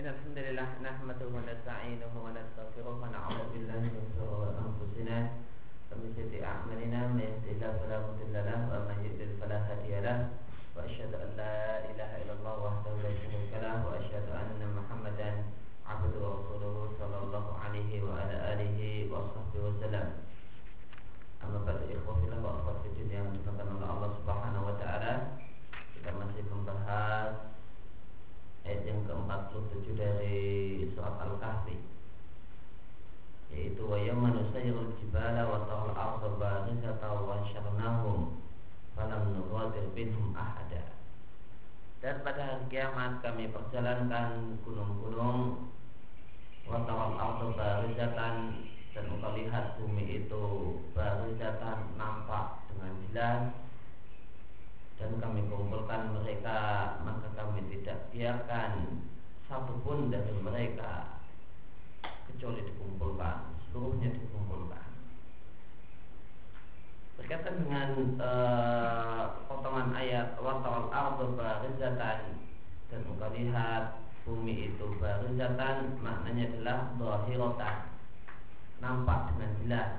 إن الحمد لله نحمده ونستعينه ونستغفره ونعوذ بالله من شرور أنفسنا ومن سيئات أعمالنا. من يهده الله فلا مضل له ومن يضلل فلا هادي له. وأشهد أن لا إله إلا الله وحده لا شريك له. وأشهد أن محمدا عبده ورسوله صلى الله عليه وعلى آله وصحبه وسلم. أما بعد إخوة الله وأخوات في الدنيا Allah Subhanahu wa taala kita masih membahas ayat yang ke-47 dari surat Al-Kahfi. Yaitu wa yawma nusayyirul jibala wa taral arda barizata wa syarnahum falam nughadir minhum ahada. Dan pada hari kiamat kami perjalankan gunung-gunung wa taral arda barizatan dan engkau lihat bumi itu barizatan nampak dengan jelas. Dan kami kumpulkan mereka biarkan satupun dari mereka kecuali dikumpulkan seluruhnya dikumpulkan. Berkaitan dengan uh, potongan ayat watawal ardu barizatan dan engkau lihat bumi itu barizatan maknanya adalah zahiratan nampak dengan jelas.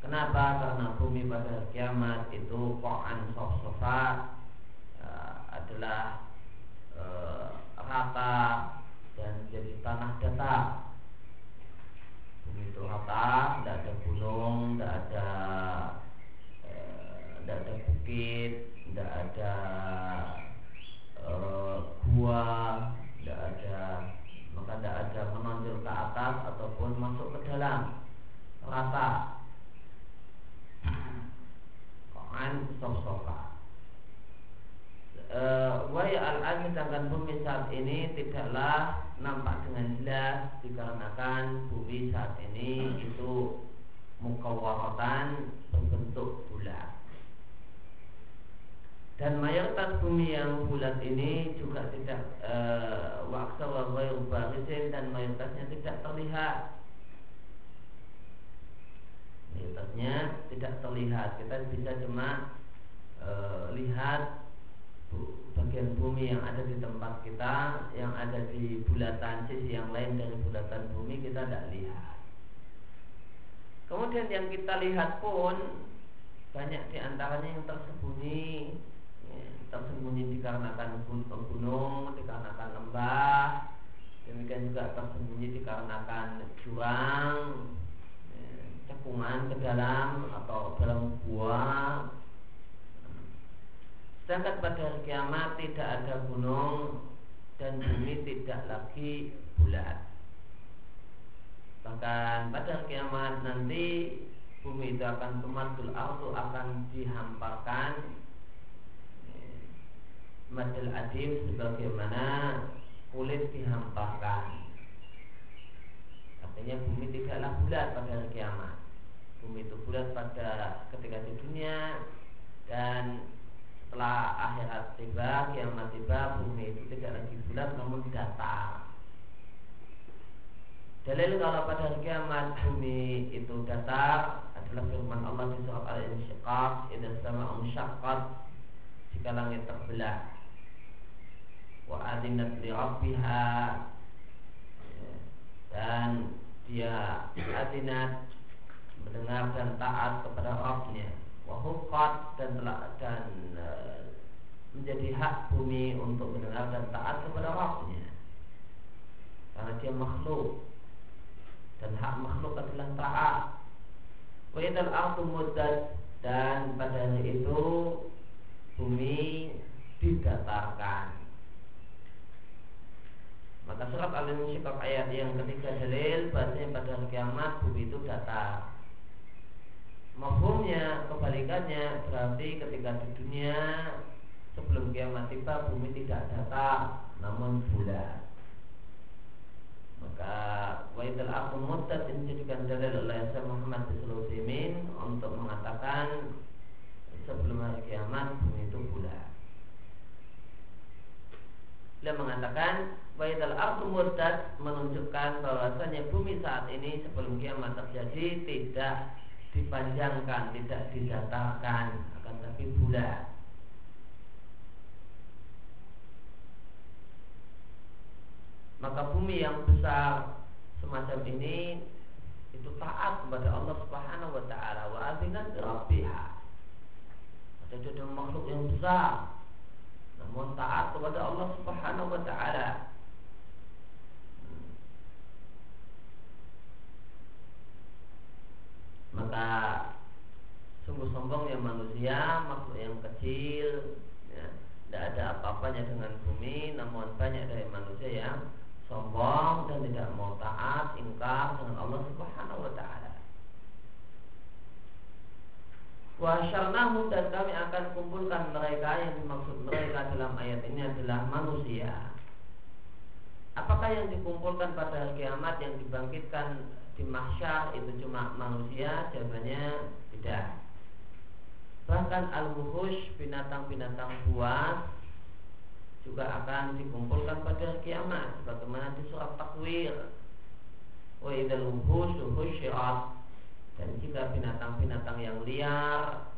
Kenapa? Karena bumi pada kiamat itu Quran sof-sofa uh, adalah uh, rata dan jadi tanah datar. Bumi itu rata, tidak ada gunung, tidak ada tidak uh, ada bukit, tidak ada gua, tidak ada maka tidak ada menonjol ke atas ataupun masuk ke dalam. Rata. Quran sof-sofa Wahai al sedangkan bumi saat ini tidaklah nampak dengan jelas dikarenakan bumi saat ini itu mukawaratan berbentuk bulat. Dan mayoritas bumi yang bulat ini juga tidak waksa wa barisin dan mayoritasnya tidak terlihat. Mayoritasnya tidak terlihat. Kita bisa cuma e, lihat bagian bumi yang ada di tempat kita yang ada di bulatan sisi yang lain dari bulatan bumi kita tidak lihat. Kemudian yang kita lihat pun banyak di antaranya yang tersembunyi ya, tersembunyi dikarenakan gunung dikarenakan lembah demikian juga tersembunyi dikarenakan jurang cekungan ke dalam atau dalam gua Sedangkan pada hari kiamat tidak ada gunung dan bumi tidak lagi bulat. Bahkan pada hari kiamat nanti bumi itu akan tumatul ardu akan dihamparkan madal adim sebagaimana kulit dihamparkan. Artinya bumi tidaklah bulat pada hari kiamat. Bumi itu bulat pada ketika di dunia dan setelah akhirat tiba, kiamat tiba, bumi itu tidak lagi bulat namun datar. Dalil kalau pada hari kiamat bumi itu datar adalah firman Allah di surat Al-Insyiqaq, "Idza sama'u syaqqat" jika langit terbelah. Wa adinat li rabbiha dan dia adinat mendengar dan taat kepada Rabbnya wahukat dan telah dan e, menjadi hak bumi untuk mendengar dan taat kepada Rabbnya. Karena dia makhluk. Dan hak makhluk adalah taat. Wa idal ardu muddat. Dan pada hari itu bumi didatarkan. Maka surat Al-Insyiqaq ayat yang ketiga dalil bahasanya pada hari kiamat bumi itu datar Mafhumnya kebalikannya berarti ketika di dunia sebelum kiamat tiba bumi tidak datar namun bulat. Maka waitul aku mutat dijadikan dalil oleh Syekh Muhammad bin untuk mengatakan sebelum hari kiamat bumi itu bulat. Dia mengatakan Waitul ardu murtad menunjukkan bahwasanya bumi saat ini sebelum kiamat terjadi tidak dipanjangkan, tidak didatarkan, akan tapi bulat. maka bumi yang besar semacam ini itu taat kepada Allah Subhanahu wa taala wa adzinan rabbiha. Ada makhluk yang besar namun taat kepada Allah Subhanahu wa taala. Maka sungguh sombongnya manusia, makhluk yang kecil, ya, tidak ada apa-apanya dengan bumi, namun banyak dari manusia yang sombong dan tidak mau taat, ingkar dengan Allah Subhanahu wa taala. Wasyarnahu dan kami akan kumpulkan mereka yang dimaksud mereka dalam ayat ini adalah manusia. Apakah yang dikumpulkan pada hari kiamat yang dibangkitkan di mahsyar itu cuma manusia? Jawabannya tidak. Bahkan al-wuhush binatang-binatang buas juga akan dikumpulkan pada kiamat sebagaimana di surat takwir wa idal wuhush husyirat dan jika binatang-binatang yang liar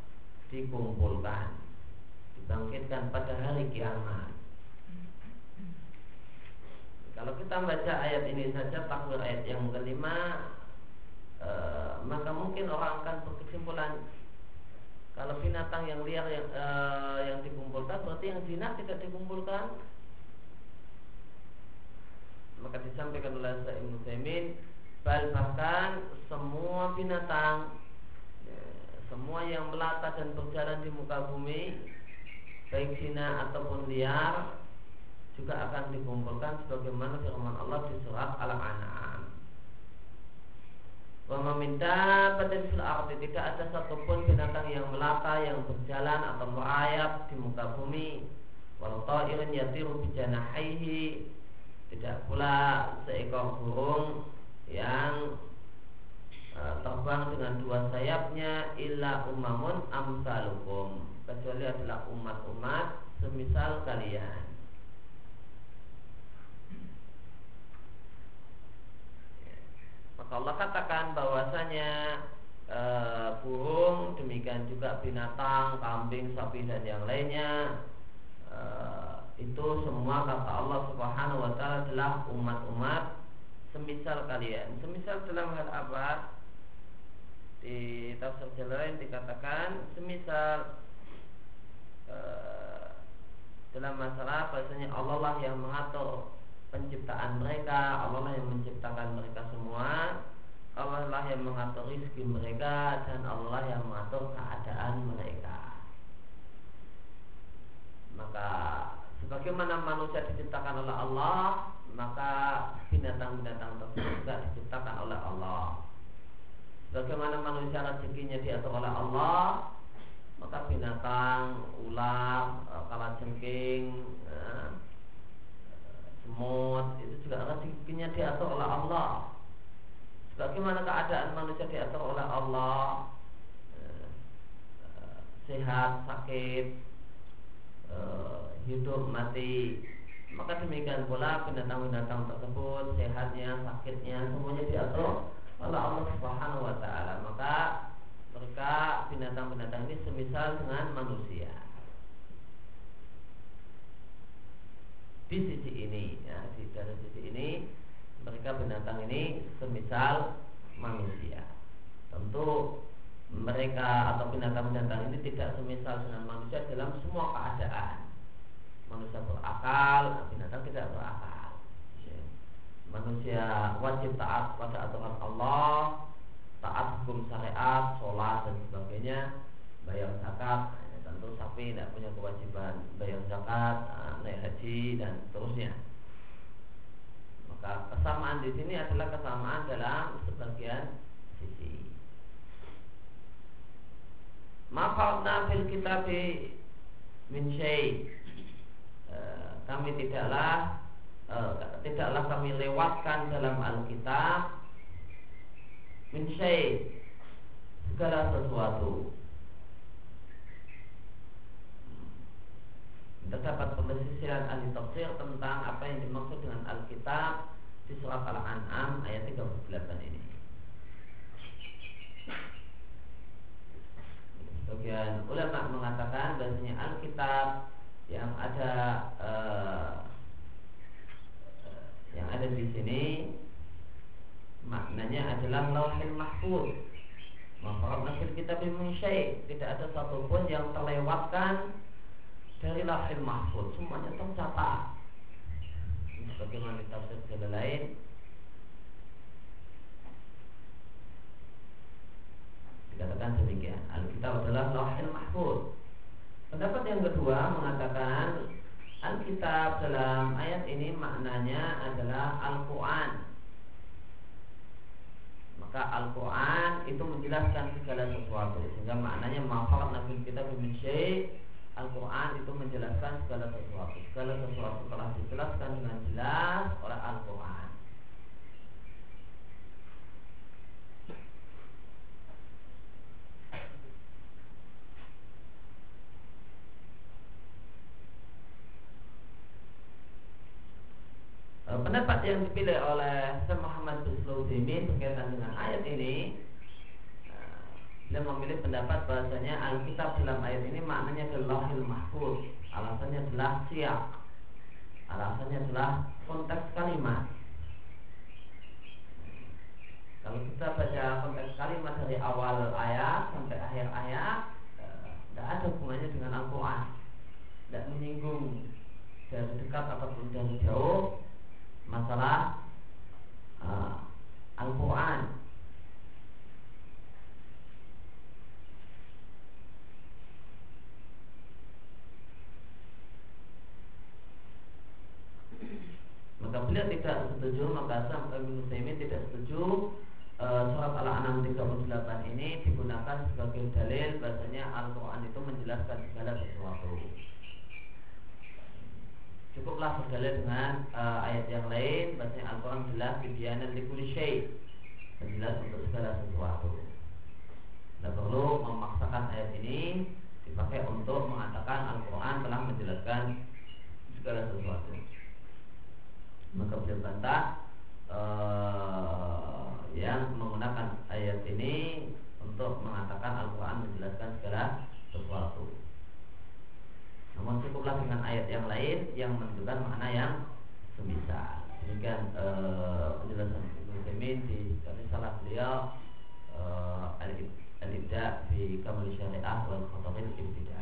dikumpulkan dibangkitkan pada hari kiamat kalau kita baca ayat ini saja takwir ayat yang kelima e, maka mungkin orang akan berkesimpulan kalau binatang yang liar yang uh, yang dikumpulkan berarti yang jinak tidak dikumpulkan. Maka disampaikan oleh Sa'id Musaimin Bal bahkan semua binatang ya, Semua yang melata dan berjalan di muka bumi Baik jinak ataupun liar Juga akan dikumpulkan Sebagaimana firman Allah di surat Al-An'am. Wa meminta batin fil arti tidak ada satupun binatang yang melata yang berjalan atau merayap di muka bumi. Walau ta'irin yatiru bijanahaihi tidak pula seekor burung yang uh, terbang dengan dua sayapnya illa umamun amsalukum. Kecuali adalah umat-umat semisal kalian Maka Allah katakan bahwasanya e, burung, demikian juga binatang, kambing, sapi dan yang lainnya e, itu semua kata Allah Subhanahu wa taala adalah umat-umat semisal kalian. Semisal dalam hal apa? Di tafsir lain dikatakan semisal e, dalam masalah bahasanya Allah lah yang mengatur penciptaan mereka Allah lah yang menciptakan mereka semua. Allah lah yang mengatur rezeki mereka dan Allah yang mengatur keadaan mereka. Maka sebagaimana manusia diciptakan oleh Allah maka binatang-binatang tersebut juga diciptakan oleh Allah. Bagaimana manusia rezekinya diatur oleh Allah Maka binatang, ular, kalajengking, ya, semut itu juga rezekinya diatur oleh Allah. Bagaimana keadaan manusia diatur oleh Allah? Eh, eh, Sehat, sakit eh, Hidup, mati. Maka demikian pula binatang-binatang tersebut Sehatnya, sakitnya Semuanya diatur oleh Allah Subhanahu wa Ta'ala. Maka mereka binatang-binatang ini semisal dengan manusia di sisi ini ya di dari sisi ini mereka binatang ini semisal manusia. Tentu mereka atau binatang-binatang ini tidak semisal dengan manusia dalam semua keadaan. Manusia berakal binatang tidak berakal. Ya. manusia wajib taat pada aturan Allah taat hukum syariat sholat dan sebagainya bayar zakat. Tentu sapi tidak punya kewajiban bayar zakat, ah, naik haji dan seterusnya. Maka kesamaan di sini adalah kesamaan dalam sebagian sisi. Mafarna fil kitab min. Eh, kami tidaklah eh, tidaklah kami lewatkan dalam Alkitab min segala sesuatu terdapat pembersihan ahli tafsir tentang apa yang dimaksud dengan Alkitab di surat Al-An'am ayat 38 ini. Sebagian ulama mengatakan bahasanya Alkitab yang ada eh, yang ada di sini maknanya adalah lauhil mahfuz. Maka kita kitab min tidak ada satupun yang terlewatkan dari lauhil mahfuz. Semuanya tercatat. Sebagaimana di tafsir lain Dikatakan demikian Alkitab adalah lauhil mahfuz Pendapat yang kedua mengatakan Alkitab dalam ayat ini maknanya adalah Al-Quran Maka Al-Quran itu menjelaskan segala sesuatu Sehingga maknanya Mafakat Nabi kita min Al-Quran itu menjelaskan segala sesuatu. Segala sesuatu telah dijelaskan dengan jelas oleh Al-Quran. Eh, pendapat yang dipilih oleh Muhammad bin Sulaiman berkaitan dengan ayat ini dia eh, memilih pendapat bahasanya Alkitab dalam ayat ini maknanya adalah lahil mahfuz. Alasannya adalah siap alasannya adalah konteks kalimat. Kalau kita baca konteks kalimat dari awal ayat sampai akhir ayat tidak ada hubungannya dengan Al-Quran. Tidak menyinggung dari dekat ataupun dari jauh masalah uh, Al-Quran maka beliau tidak setuju maka sampai Ibnu Taimin tidak setuju e, surat Al-An'am 38 ini digunakan sebagai dalil bahasanya Al-Quran itu menjelaskan segala sesuatu. Cukuplah berdalil dengan uh, ayat yang lain Bahasanya Al-Quran jelas Bidianan likuli Jelas untuk segala sesuatu. Tidak perlu memaksakan ayat ini Dipakai untuk mengatakan Al-Quran telah menjelaskan Segala sesuatu Maka beliau bantah uh, Yang menggunakan ayat ini Untuk mengatakan Al-Quran menjelaskan segala sesuatu namun cukuplah dengan ayat yang lain yang menunjukkan makna yang semisal. Demikian uh, penjelasan Ibnu Taimin di salah beliau uh, Al-Ibda di Kamal Syariah wal Khotobil Ibtidah.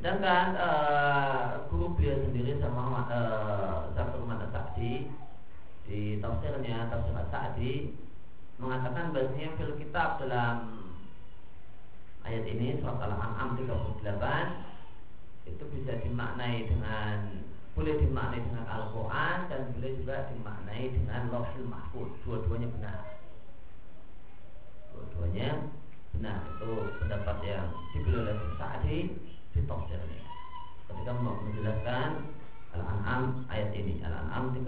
Sedangkan uh, guru beliau sendiri sama uh, Zakir Mana Sa'di di tafsirnya tafsir Sa'di mengatakan bahasanya fil kitab dalam ayat ini surat Al-An'am 38 itu bisa dimaknai dengan boleh dimaknai dengan Al-Quran dan boleh juga dimaknai dengan Lauhil Mahfud dua-duanya benar. Dua-duanya benar. Itu pendapat yang dipilih oleh Sa'adi di tafsirnya ketika menjelaskan Al-An'am ayat ini. Al-An'am 38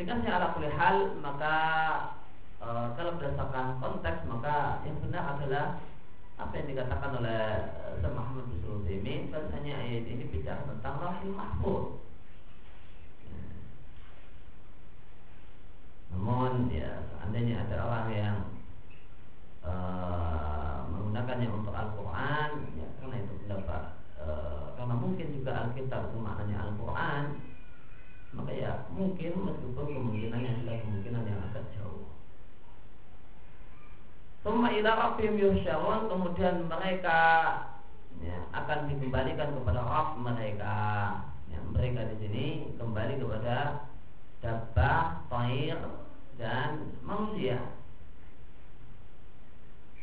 Dengan ala kulli hal maka e, kalau berdasarkan konteks maka yang benar adalah apa yang dikatakan oleh Syekh Muhammad bin Sulaiman bahasanya ayat ini bicara tentang lahir mahfud. Namun ya seandainya ada orang yang e, menggunakannya untuk Al-Quran ya karena itu pendapat e, karena mungkin juga Alkitab itu maknanya Al-Quran maka ya mungkin meskipun kemungkinannya adalah kemungkinan yang agak jauh. Summa ila rabbihim yuhsyarun kemudian mereka ya, akan dikembalikan kepada Rabb mereka. Ya, mereka di sini kembali kepada dabbah, tair dan manusia.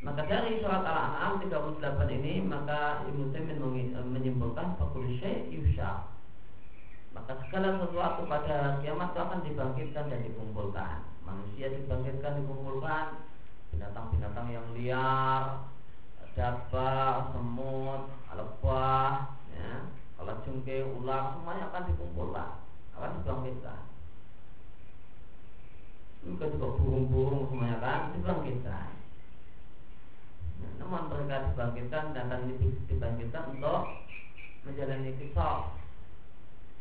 Maka dari surat Al-An'am 38 ini maka Ibnu Taimin menyimpulkan fakul yusyar maka segala sesuatu pada kiamat itu akan dibangkitkan dan dikumpulkan. Manusia dibangkitkan, dikumpulkan. Binatang-binatang yang liar, dabah, semut, lebah, ya, kalau jengke, ular, semuanya akan dikumpulkan, akan dibangkitkan. Juga juga burung-burung semuanya akan dibangkitkan. Namun mereka dibangkitkan dan dibangkitkan untuk menjalani kisah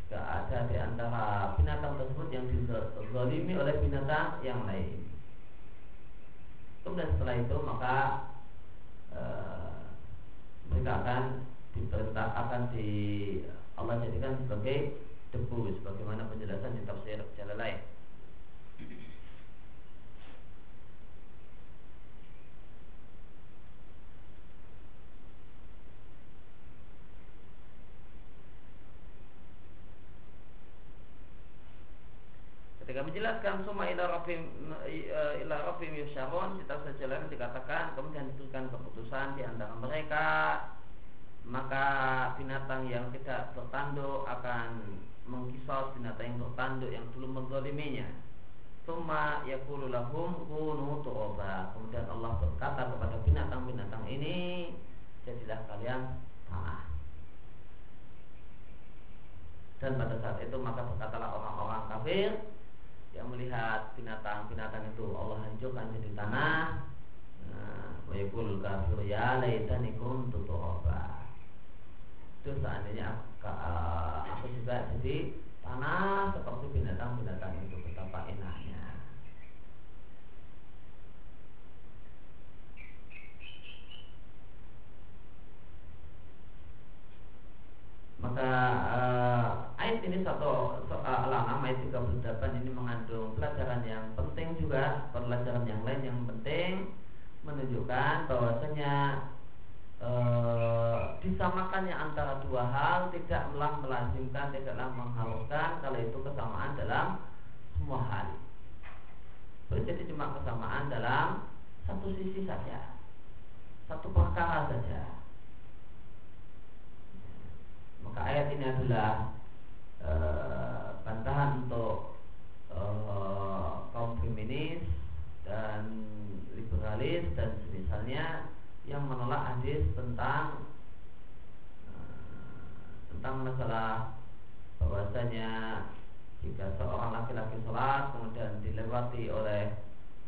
Gak ada di antara binatang tersebut yang dizalimi oleh binatang yang lain. Kemudian setelah itu maka e, mereka akan diperintah akan di Allah jadikan sebagai debu sebagaimana penjelasan di tafsir jalan lain. Ketika menjelaskan summa ila rabbim eh, ila rabbim yusyaron kita sejalan dikatakan kemudian diberikan keputusan di antara mereka maka binatang yang tidak bertanduk akan mengkisos binatang yang bertanduk yang belum menzaliminya. Summa yaqulu lahum kunu turaba. Kemudian Allah berkata kepada binatang-binatang ini, jadilah kalian tanah. Dan pada saat itu maka berkatalah orang-orang kafir yang melihat binatang-binatang itu Allah hancurkan jadi tanah. Nah, wa yaqul kafir ya laitani kuntu turaba itu seandainya aku juga jadi tanah seperti binatang-binatang itu betapa enaknya. Maka uh, ayat ini satu soal alam ayat 38 ini mengandung pelajaran yang penting juga pelajaran yang lain yang penting menunjukkan bahwasanya uh, disamakannya antara dua hal tidaklah melazimkan tidaklah mengharuskan kalau itu kesamaan dalam semua hal. Jadi cuma kesamaan dalam satu sisi saja satu perkara saja. Maka ayat ini adalah e, bantahan untuk e, kaum feminis dan liberalis dan semisalnya yang menolak hadis tentang e, tentang masalah bahwasanya jika seorang laki-laki sholat kemudian dilewati oleh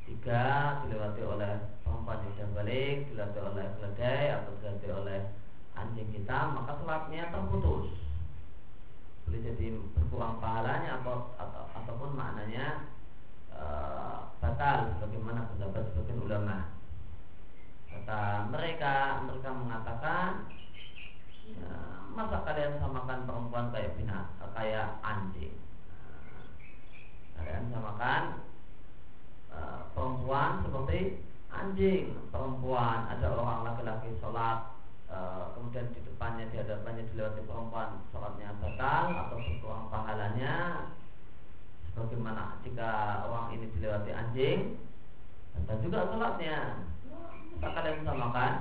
tiga dilewati oleh perempuan yang balik dilewati oleh keledai atau dilewati oleh anjing hitam maka sholatnya terputus boleh jadi berkurang pahalanya atau, atau ataupun maknanya e, batal sebagaimana pendapat sebagian ulama. Kata mereka mereka mengatakan ya, masa kalian samakan perempuan kayak bina kayak anjing? Nah, kalian samakan e, perempuan seperti anjing. Perempuan ada orang laki-laki sholat Eh, kemudian di depannya di hadapannya dilewati perempuan sholatnya batal atau berkurang pahalanya. Sebagaimana jika orang ini dilewati anjing dan juga sholatnya. Masa kalian samakan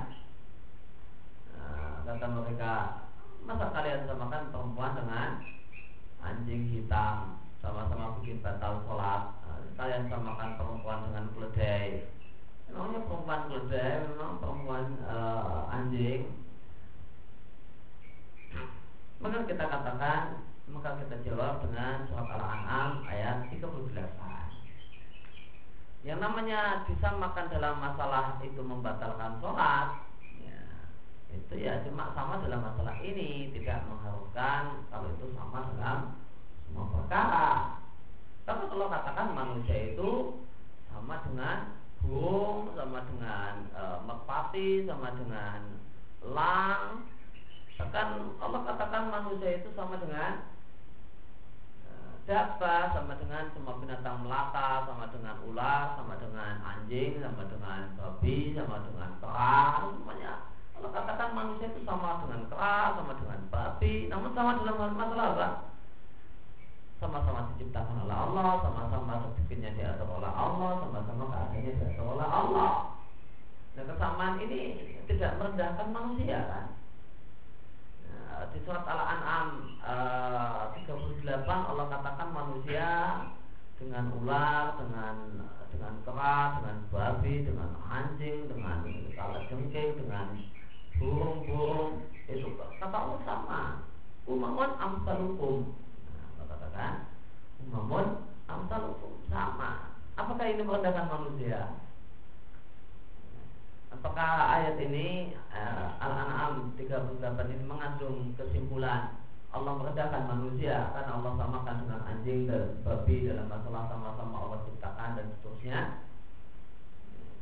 nah, kata mereka masa kalian samakan perempuan dengan anjing hitam? Sama-sama bikin batal sholat. Nah, kalian samakan perempuan dengan keledai Memangnya perempuan keledai, memang perempuan uh, anjing. Maka kita katakan, maka kita jawab dengan surat Al-An'am ayat 38. Yang namanya disamakan dalam masalah itu membatalkan sholat ya, Itu ya cuma sama dalam masalah ini Tidak mengharuskan kalau itu sama dalam semua perkara Tapi kalau katakan manusia itu sama dengan burung sama dengan e, sama dengan lang. Bahkan Allah katakan manusia itu sama dengan e, sama dengan semua binatang melata sama dengan ular sama dengan anjing sama dengan babi sama dengan kera semuanya. Allah katakan manusia itu sama dengan kera sama dengan babi namun sama dalam masalah apa sama-sama diciptakan oleh Allah, sama-sama rezekinya diatur oleh Allah, sama-sama keadaannya diatur oleh Allah. Nah kesamaan ini tidak merendahkan manusia kan? Nah, di surat Al-An'am uh, 38 Allah katakan manusia dengan ular, dengan dengan kera, dengan babi, dengan anjing, dengan kala jengking, dengan burung-burung itu kata Allah sama. Umamun amsalukum namun amsal sama. Apakah ini merendahkan manusia? Apakah ayat ini uh, Al-An'am 38 ini mengandung kesimpulan Allah merendahkan manusia karena Allah samakan dengan anjing dan babi dalam masalah sama-sama Allah ciptakan dan seterusnya?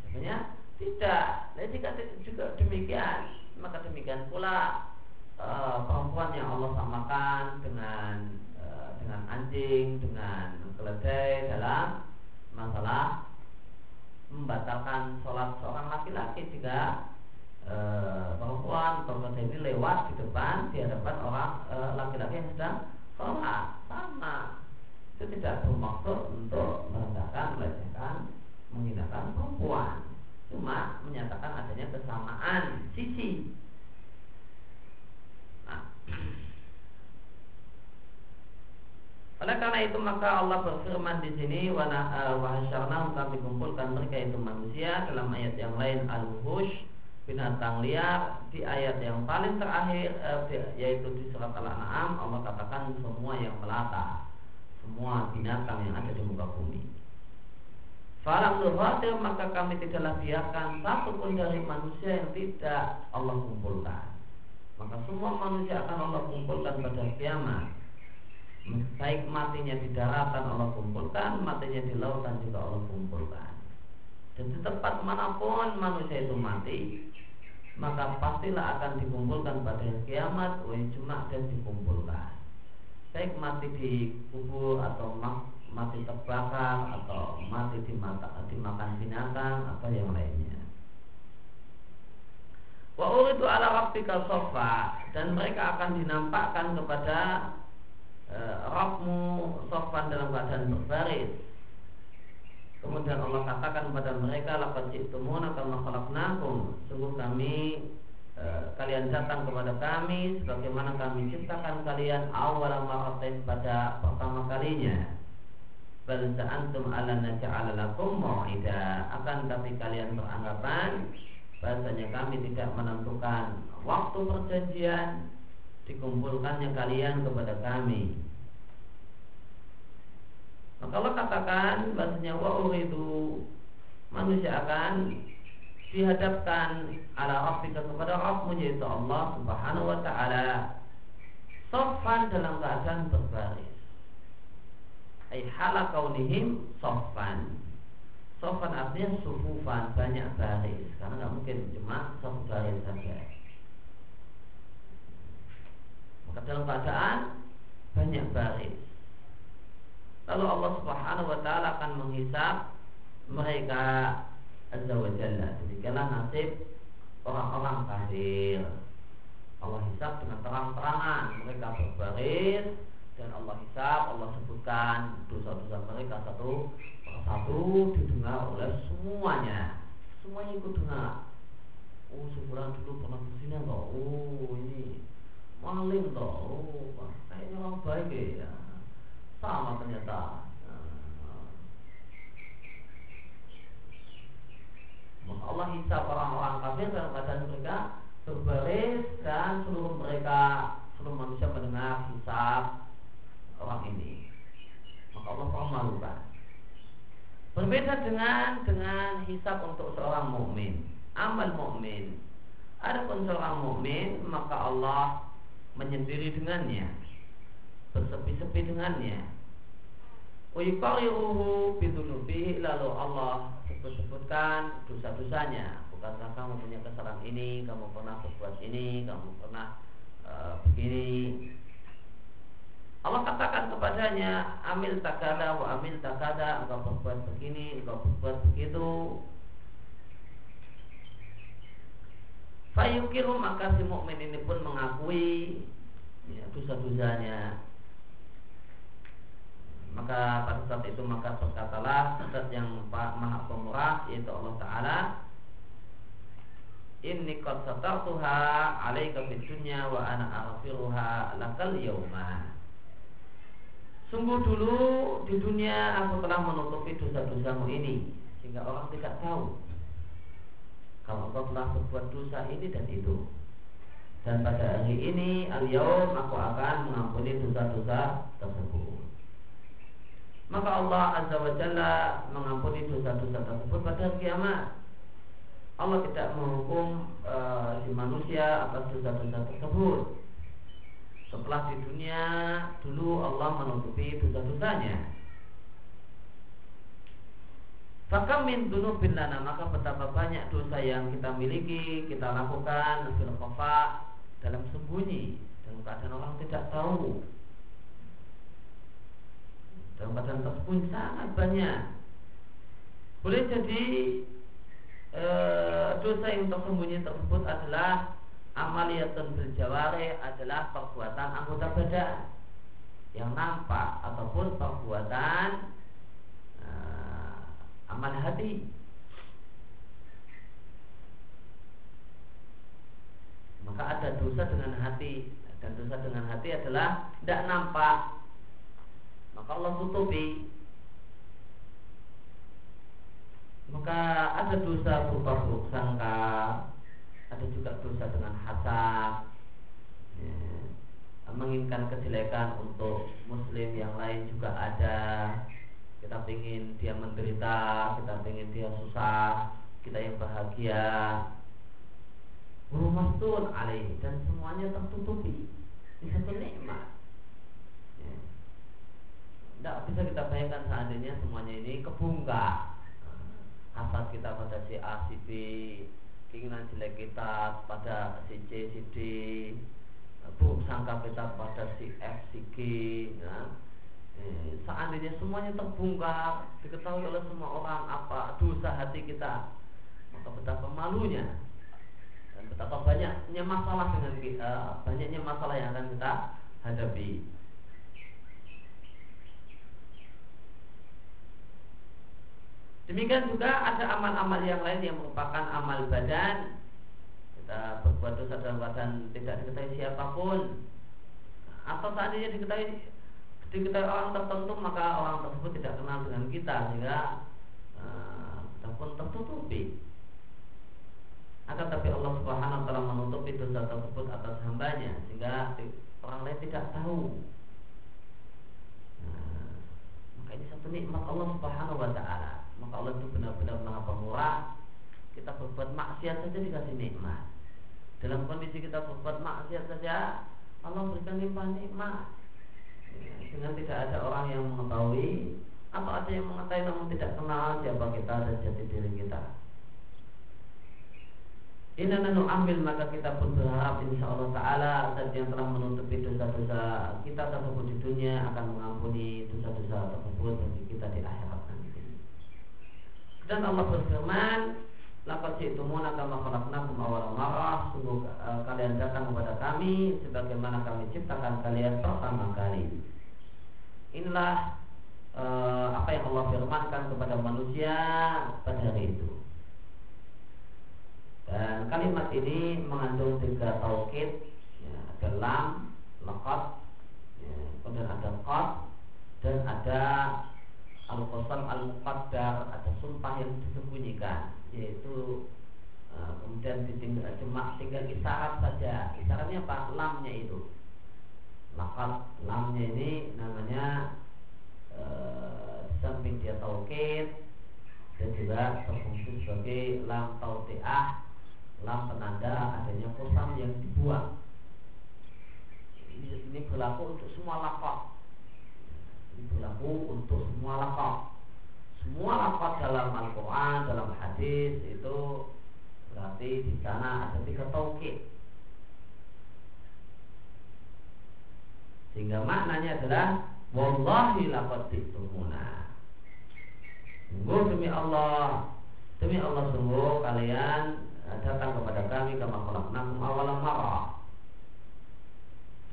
Sebenarnya tidak. Dan jika juga demikian, maka demikian pula uh, perempuan yang Allah samakan dengan dengan anjing, dengan keledai dalam masalah membatalkan sholat seorang laki-laki jika e, perempuan atau ini lewat di depan di hadapan orang e, laki-laki yang sedang sholat. Sama. Itu tidak bermaksud untuk merendahkan, melecehkan, menghinakan perempuan. Cuma menyatakan adanya kesamaan sisi. Nah, oleh karena itu maka Allah berfirman di sini wahasyarna kami kumpulkan mereka itu manusia dalam ayat yang lain al-hush binatang liar di ayat yang paling terakhir eh, yaitu di surat al-an'am Allah katakan semua yang melata semua binatang yang ada di muka bumi. Falam nuhadir maka kami tidaklah biarkan satu pun dari manusia yang tidak Allah kumpulkan. Maka semua manusia akan Allah kumpulkan pada kiamat baik matinya di daratan Allah kumpulkan, matinya di lautan juga Allah kumpulkan. Dan di tempat mana pun manusia itu mati, maka pastilah akan dikumpulkan pada kiamat, wa cuma dan dikumpulkan. Baik mati di kubur atau mati terbakar atau mati dimata, dimakan binatang atau yang lainnya. Wa uridu ala rabbika sofa dan mereka akan dinampakkan kepada Eh, Rabmu sofan dalam keadaan berbaris Kemudian Allah katakan kepada mereka Laqad ji'tumuna kama khalaqnakum. Sungguh kami e, Kalian datang kepada kami Sebagaimana kami ciptakan kalian Awal maratain pada pertama kalinya. Bal antum ala naja'ala lakum Akan tapi kalian beranggapan Bahasanya kami tidak menentukan Waktu perjanjian dikumpulkannya kalian kepada kami. Maka Allah katakan bahasanya wa itu manusia akan dihadapkan ala rabbika kepada Rabbmu yaitu Allah Subhanahu wa taala sofan dalam keadaan berbaris. Ai hala kaunihim. Sofan artinya sufufan banyak baris karena nggak mungkin cuma satu baris saja dalam keadaan banyak baris. Lalu Allah Subhanahu wa taala akan menghisap mereka azza wa jalla. Demikianlah nasib orang-orang kafir. Allah hisap dengan terang-terangan mereka berbaris dan Allah hisap, Allah sebutkan dosa-dosa mereka satu persatu didengar oleh semuanya. Semuanya ikut dengar. Oh, sebulan dulu pernah berzina? Oh, maling toh oh, kayaknya orang baik ya sama ternyata Maka Allah hisap orang-orang kafir dalam keadaan mereka berbaris dan seluruh mereka seluruh manusia mendengar hisap orang ini. Maka Allah permalukan. Berbeda dengan dengan hisap untuk seorang mukmin, amal mukmin. Adapun seorang mukmin maka Allah menyendiri dengannya bersepi-sepi dengannya. Uyukariruhu bidunubi Lalu Allah sebut-sebutkan dosa-dosanya. Bukankah kamu punya kesalahan ini? Kamu pernah berbuat ini? Kamu pernah uh, begini? Allah katakan kepadanya Amil takada wa amil takada Engkau berbuat begini Engkau berbuat begitu Fayukiru maka si mukmin ini pun mengakui ya, dosa-dosanya. Maka pada saat itu maka berkatalah zat yang maha pemurah yaitu Allah Taala Inni qad satartuha alaika fid dunya wa ana aghfiruha lakal yauma. Sungguh dulu di dunia aku telah menutupi dosa-dosamu ini sehingga orang tidak tahu kalau engkau telah berbuat dosa ini dan itu? Dan pada hari ini al aku akan mengampuni dosa-dosa tersebut. Maka Allah azza wa jalla mengampuni dosa-dosa tersebut pada hari kiamat. Allah tidak menghukum e, si manusia atas dosa-dosa tersebut. Setelah di dunia dulu Allah menutupi dosa-dosanya Fakam min dunubin lana maka betapa banyak dosa yang kita miliki, kita lakukan fil dalam sembunyi dalam keadaan orang tidak tahu. dalam keadaan tersembunyi sangat banyak boleh jadi e, dosa yang tersembunyi tersebut adalah amaliyatun berjawari adalah perbuatan anggota badan yang nampak ataupun perbuatan e, amal hati. Maka ada dosa dengan hati. Dan dosa dengan hati adalah tidak nampak. Maka Allah tutupi. Maka ada dosa berupa buruk sangka. Ada juga dosa dengan hasad. Ya, menginginkan kejelekan untuk muslim yang lain juga ada kita ingin dia menderita kita ingin dia susah kita yang bahagia Rumastun alaih dan semuanya tertutupi ini satu nikmat ya. Tidak bisa kita bayangkan seandainya semuanya ini kebungka Asal kita pada si A, si B Keinginan jelek kita pada si C, si D Buruk sangka kita pada si F, si G ya. Eh, seandainya semuanya terbongkar Diketahui oleh semua orang apa dosa hati kita? Maka betapa malunya Dan betapa banyaknya masalah dengan kita Banyaknya masalah yang akan kita hadapi. Demikian juga ada amal-amal yang lain yang merupakan amal badan. Kita berbuat dosa dalam keadaan tidak diketahui siapa pun. Atau seandainya diketahui diketahui orang tertentu maka orang tersebut tidak kenal dengan kita sehingga kita pun tertutupi. Akan tapi Allah Subhanahu wa taala menutupi dosa tersebut atas hambanya sehingga orang lain tidak tahu. Nah, maka ini satu nikmat Allah Subhanahu wa taala. Maka Allah itu benar-benar maha pemurah. Kita berbuat maksiat saja dikasih nikmat. Dalam kondisi kita berbuat maksiat saja Allah berikan limpah nikmat dengan tidak ada orang yang mengetahui atau ada yang mengetahui namun tidak kenal siapa kita dan jati diri kita Inna nanu ambil maka kita pun berharap insya Allah Taala dan yang telah menutupi dosa-dosa kita tersebut di dunia akan mengampuni dosa-dosa tersebut bagi kita di akhirat. Dan Allah berfirman, Lakat jitumuna kama khalaqnakum awal marah Sungguh uh, kalian datang kepada kami Sebagaimana kami ciptakan kalian pertama kali. Inilah uh, apa yang Allah firmankan kepada manusia pada hari itu. Dan kalimat ini mengandung tiga taukid ya, Ada lam, lakat ya, Kemudian ada qad Dan ada al-qasam al-muqaddar ada sumpah yang disembunyikan yaitu uh, kemudian ditinggal cuma tinggal isyarat saja. Isyaratnya apa? Lamnya itu. Lakal lamnya ini namanya uh, samping dia taukid dan juga berfungsi sebagai lam tautiah lam penanda adanya kosam yang dibuang. Ini, ini berlaku untuk semua lakal berlaku untuk semua lafaz. Semua lafaz dalam Al-Quran, dalam hadis itu berarti di sana ada tiga taukid. Sehingga maknanya adalah Wallahi laqad jitumuna. Sungguh demi Allah, demi Allah sungguh kalian datang kepada kami kama khalaqnakum awalam marah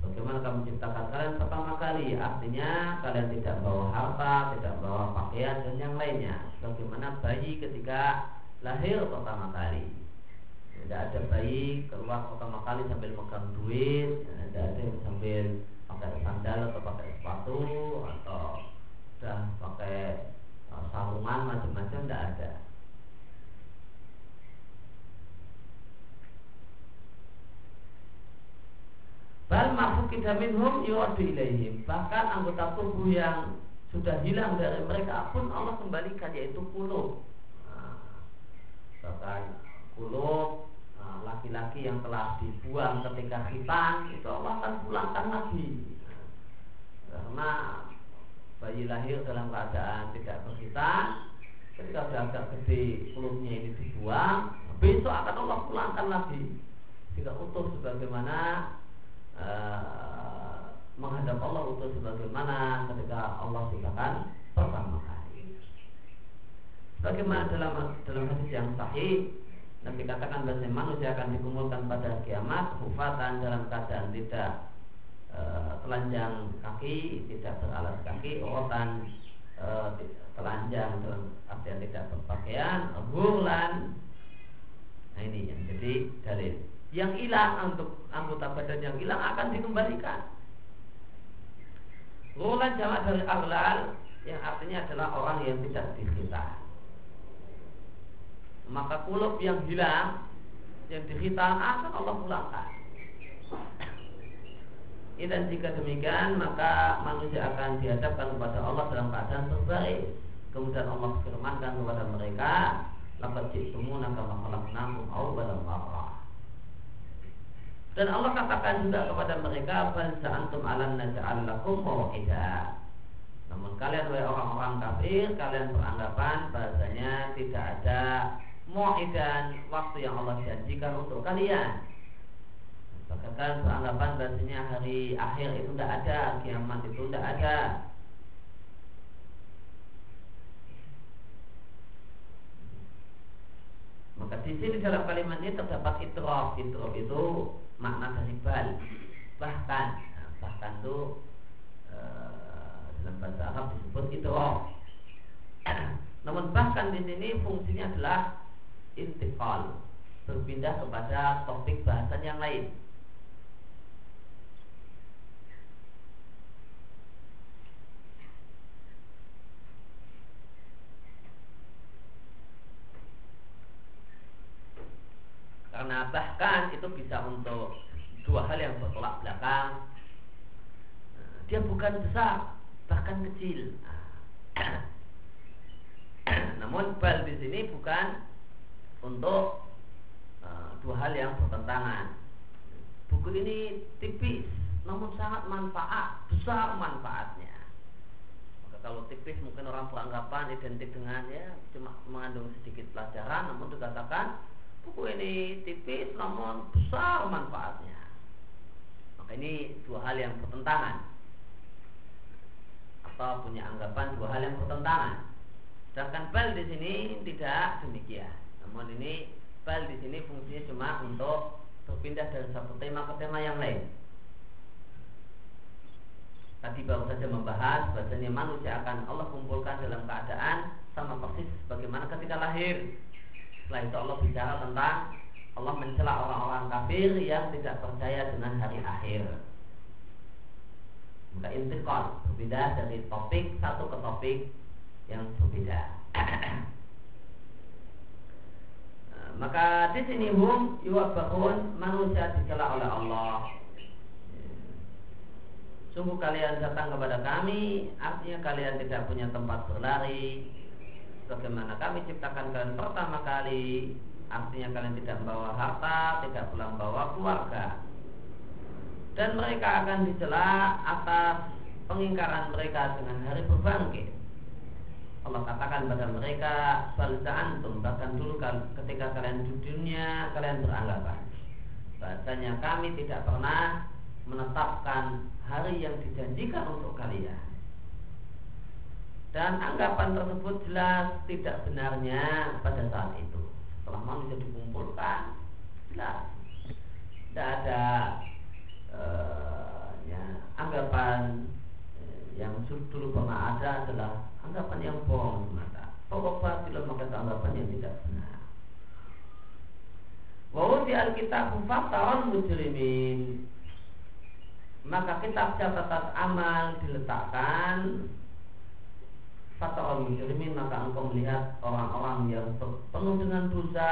Bagaimana kamu menciptakan kalian pertama kali Artinya kalian tidak bawa harta Tidak bawa pakaian dan yang lainnya. Bagaimana bayi ketika lahir pertama kali? Tidak ada bayi keluar pertama kali sambil megang duit Tidak ada yang sambil pakai sandal atau pakai sepatu Atau sudah pakai uh, sarungan macam-macam Tidak ada. Bal mafukida minhum yuwaddu ilaihim. Bahkan anggota tubuh yang sudah hilang dari mereka pun Allah kembalikan yaitu kulub. Bahkan kulub nah, laki-laki yang telah dibuang ketika khitan itu Allah akan pulangkan lagi. Karena bayi lahir dalam keadaan tidak berkhitan ketika sudah agak gede kulubnya ini dibuang besok akan Allah pulangkan lagi tidak utuh sebagaimana uh, menghadap Allah utuh sebagaimana ketika Allah ciptakan pertama kali. Bagaimana dalam dalam hadis yang sahih Nabi katakan bahwa manusia akan dikumpulkan pada kiamat hufatan dalam keadaan tidak e, telanjang kaki, tidak beralas kaki, orotan e, telanjang dalam artian tidak berpakaian, burlan. Nah ini yang jadi dalil. Yang hilang untuk anggota badan yang hilang akan dikembalikan. Rulan jamak dari aglal yang artinya adalah orang yang tidak dihitam maka kulub yang hilang yang dihitam akan Allah pulangkan. Dan jika demikian maka manusia akan dihadapkan kepada Allah dalam keadaan terbaik. Kemudian Allah firmankan kepada mereka, "Laqad ji'tumuna kama khalaqnakum awwala marrah." Dan Allah katakan juga kepada mereka, "Bal sa'antum alam naj'al lakum maw'ida." Namun kalian wahai orang-orang kafir, kalian beranggapan bahasanya tidak ada mu'idan waktu yang Allah janjikan untuk kalian. Bahkan beranggapan bahasanya hari akhir itu tidak ada, kiamat itu tidak ada. Maka di sini dalam kalimat ini terdapat itrof. Itrof itu makna dari bal. Bahkan, nah, bahkan itu e, dalam bahasa Arab disebut itrof. Namun bahkan di sini fungsinya adalah intikal berpindah kepada topik bahasan yang lain karena bahkan itu bisa untuk dua hal yang bertolak belakang dia bukan besar bahkan kecil namun bal di sini bukan untuk uh, dua hal yang bertentangan. Buku ini tipis, namun sangat manfaat, besar manfaatnya. Maka kalau tipis mungkin orang beranggapan identik dengan ya cuma mengandung sedikit pelajaran, namun dikatakan buku ini tipis, namun besar manfaatnya. Maka ini dua hal yang bertentangan atau punya anggapan dua hal yang bertentangan. Sedangkan bal di sini tidak demikian. Namun ini bal di sini fungsinya cuma untuk berpindah dari satu tema ke tema yang lain. Tadi baru saja membahas bahasanya manusia akan Allah kumpulkan dalam keadaan sama persis bagaimana ketika lahir. Setelah itu Allah bicara tentang Allah mencela orang-orang kafir yang tidak percaya dengan hari akhir. Maka intikal berbeda dari topik satu ke topik yang berbeda. maka di sini hum yuwabahun manusia dicela oleh Allah. Sungguh kalian datang kepada kami, artinya kalian tidak punya tempat berlari. Bagaimana kami ciptakan kalian pertama kali, artinya kalian tidak membawa harta, tidak pulang bawa keluarga. Dan mereka akan dicela atas pengingkaran mereka dengan hari berbangkit. Allah katakan pada mereka antum bahkan dulu ketika kalian di dunia kalian beranggapan bahasanya kami tidak pernah menetapkan hari yang dijanjikan untuk kalian dan anggapan tersebut jelas tidak benarnya pada saat itu setelah manusia dikumpulkan jelas tidak ada uh, ya, anggapan uh, yang dulu pernah ada adalah anggapan yang bohong semata. Pokok batil maka anggapan yang tidak benar. Wa di alkitab fatahun mujrimin maka kitab catatan amal diletakkan fatahun mujrimin maka engkau melihat orang-orang yang penuh dengan dosa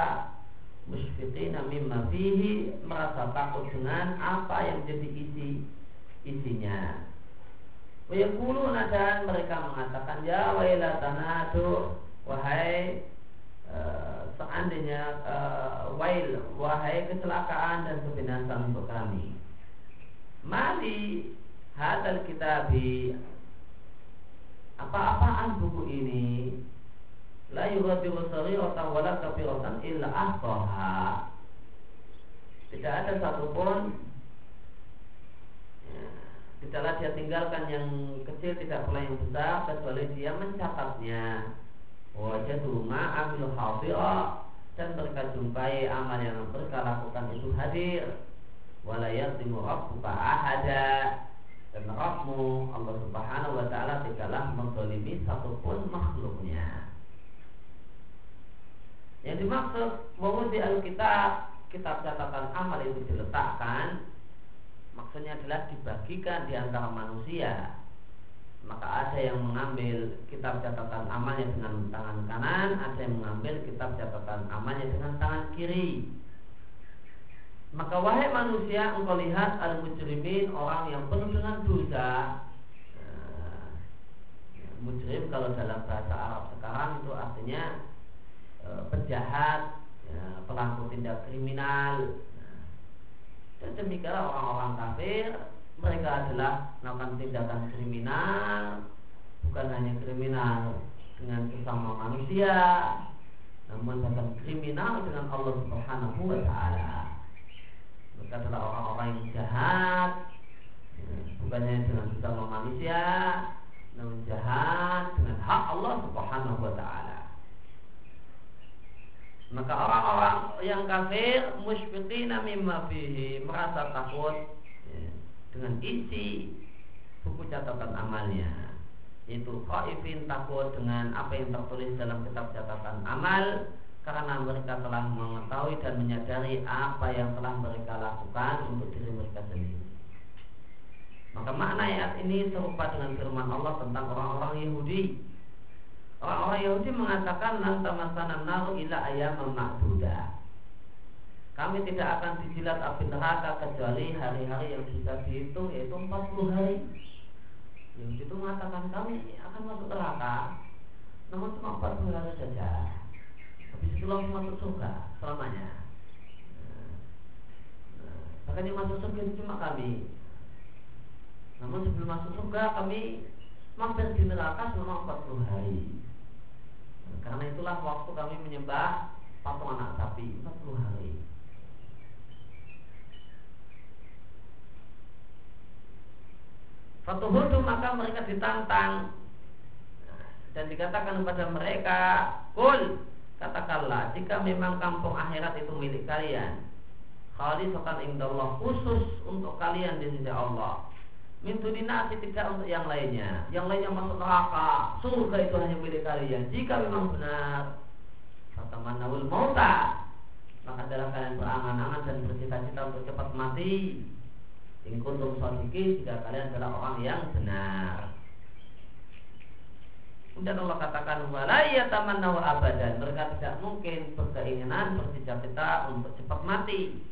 musfiqina mimma fihi merasa takut dengan apa yang jadi isi isinya Wayaquluna dan mereka mengatakan ya wailatana tuh wahai uh, seandainya uh, wail wahai kecelakaan dan kebinasaan untuk kami. Mali hadal kitabi apa-apaan buku ini? La yughadiru saghiratan wala kabiratan illa ahqaha. Tidak ada satupun ya, tidaklah dia tinggalkan yang kecil tidak pula yang besar kecuali dia mencatatnya wajadu ma'amil hadira dan mereka jumpai amal yang mereka lakukan itu hadir. Walayatimu rabbuka ahada dan Rabbmu Allah subhanahu wa ta'ala tidaklah menzalimi satupun makhluknya yang dimaksud bahwa di Alkitab kitab catatan amal itu diletakkan maksudnya adalah dibagikan di antara manusia maka ada yang mengambil kitab catatan amalnya dengan tangan kanan, ada yang mengambil kitab catatan amalnya dengan tangan kiri. Maka wahai manusia, engkau lihat al-mujrimin orang yang penuh dengan dosa. Nah, mujrim kalau dalam bahasa Arab sekarang itu artinya e, penjahat, ya, pelaku tindak kriminal. Nah, dan demikianlah orang-orang kafir mereka adalah melakukan tindakan kriminal bukan hanya kriminal dengan sesama manusia namun bahkan kriminal dengan Allah Subhanahu wa taala mereka adalah orang-orang yang jahat. Bukan hanya dengan sesama manusia namun jahat dengan hak Allah Subhanahu wa taala. Maka orang-orang yang kafir musyfiqina mimma fihi merasa takut dengan isi buku catatan amalnya. Itu khaifin takut dengan apa yang tertulis dalam kitab catatan amal karena mereka telah mengetahui dan menyadari apa yang telah mereka lakukan untuk diri mereka sendiri. Maka makna ayat ini serupa dengan firman Allah tentang orang-orang Yahudi. Orang-orang Yahudi mengatakan lantamasana naru ila ayam ma'dudah kami tidak akan dijilat api neraka kecuali hari-hari yang bisa dihitung yaitu 40 hari. Yang itu mengatakan kami akan masuk neraka namun cuma 40 hari saja. Langsung masuk surga selamanya. Nah, bahkan yang masuk surga cuma kami. Namun sebelum masuk surga kami mampir di neraka selama 40 hari. Nah, karena itulah waktu kami menyembah patung anak sapi 40 hari. Fatuhudu maka mereka ditantang dan dikatakan kepada mereka, Kul katakanlah jika memang kampung akhirat itu milik kalian, khalisatan indallah khusus untuk kalian di sisi Allah. Mintu dinasi tidak untuk yang lainnya. Yang lainnya masuk neraka. Surga itu hanya milik kalian. Jika memang benar, kata manawul mauta, maka adalah kalian berangan-angan dan bercita-cita untuk cepat mati In kuntum sadiqin jika kalian adalah orang yang benar. Kemudian Allah katakan wala yatamannahu abadan. Mereka tidak mungkin berkeinginan bercita-cita untuk cepat mati.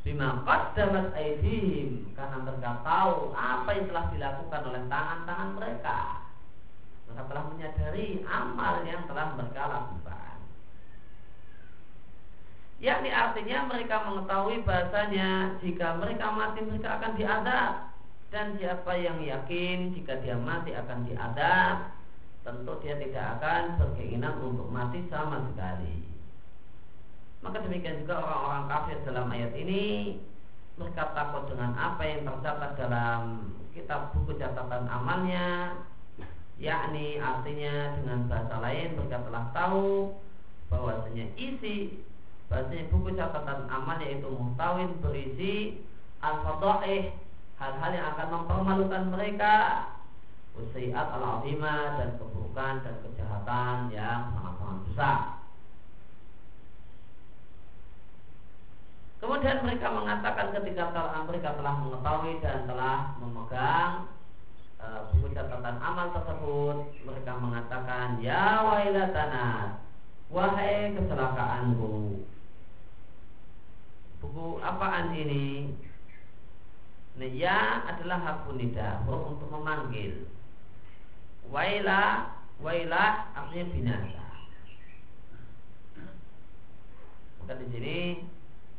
Bima qaddamat aydihim karena mereka tahu apa yang telah dilakukan oleh tangan-tangan mereka. Mereka telah menyadari amal yang telah mereka lakukan yakni artinya mereka mengetahui bahasanya jika mereka mati mereka akan diadab dan siapa yang yakin jika dia mati akan diadab tentu dia tidak akan berkeinginan untuk mati sama sekali. Maka demikian juga orang-orang kafir dalam ayat ini mereka takut dengan apa yang tercatat dalam kitab buku catatan amalnya yakni artinya dengan bahasa lain mereka telah tahu bahwasanya isi Bahasanya buku catatan amal yaitu muhtawin berisi al-fadaih hal-hal yang akan mempermalukan mereka usiat al-azimah dan keburukan dan kejahatan yang sangat-sangat besar. Kemudian mereka mengatakan ketika telah mereka telah mengetahui dan telah memegang e, buku catatan amal tersebut, mereka mengatakan, Ya wailatana, wahai kecelakaanku, buku apaan ini? Nah, ya adalah hakun nida, huruf untuk memanggil. Waila, waila artinya binasa. Maka di sini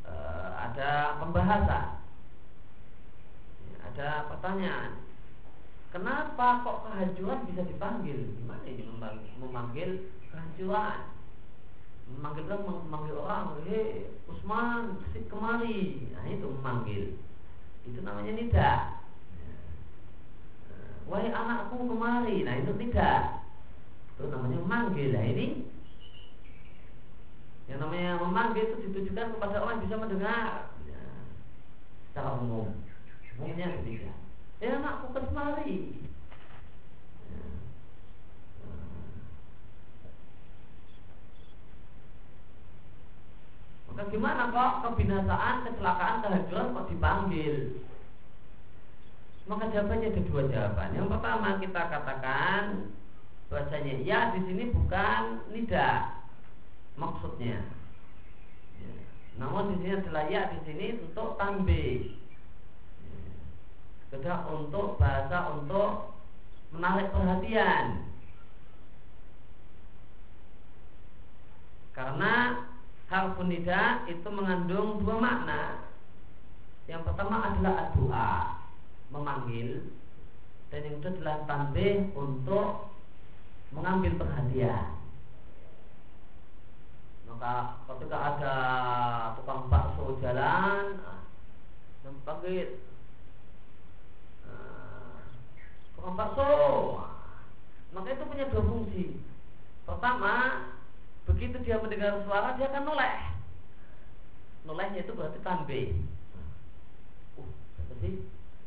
e, ada pembahasan, ada pertanyaan. Kenapa kok kehancuran bisa dipanggil? Gimana ini memanggil kehancuran? memanggil orang memanggil orang hei Usman si kemari nah itu memanggil itu namanya nida wahai anakku kemari. Nah itu tidak. Itu namanya memanggil. Nah ini yang namanya memanggil itu ditujukan kepada orang bisa mendengar ya, secara umum. Umumnya demikian. Ya anakku kemari. Ya. Maka gimana kok kebinasaan, kecelakaan, kehancuran kok dipanggil? Maka jawabannya ada dua jawaban. Yang pertama kita katakan bahasanya ya di sini bukan nida maksudnya. Ya. Namun di sini adalah ya di sini untuk tambe. Ya. untuk bahasa untuk menarik perhatian. Karena harfun nida itu mengandung dua makna. Yang pertama adalah doa, memanggil, dan yang kedua adalah tanbih untuk mengambil perhatian. Maka ketika ada tukang bakso jalan, dan panggil tukang bakso, maka itu punya dua fungsi. Pertama, Begitu dia mendengar suara dia akan noleh. Nolehnya itu berarti tanbe. Uh, apa sih?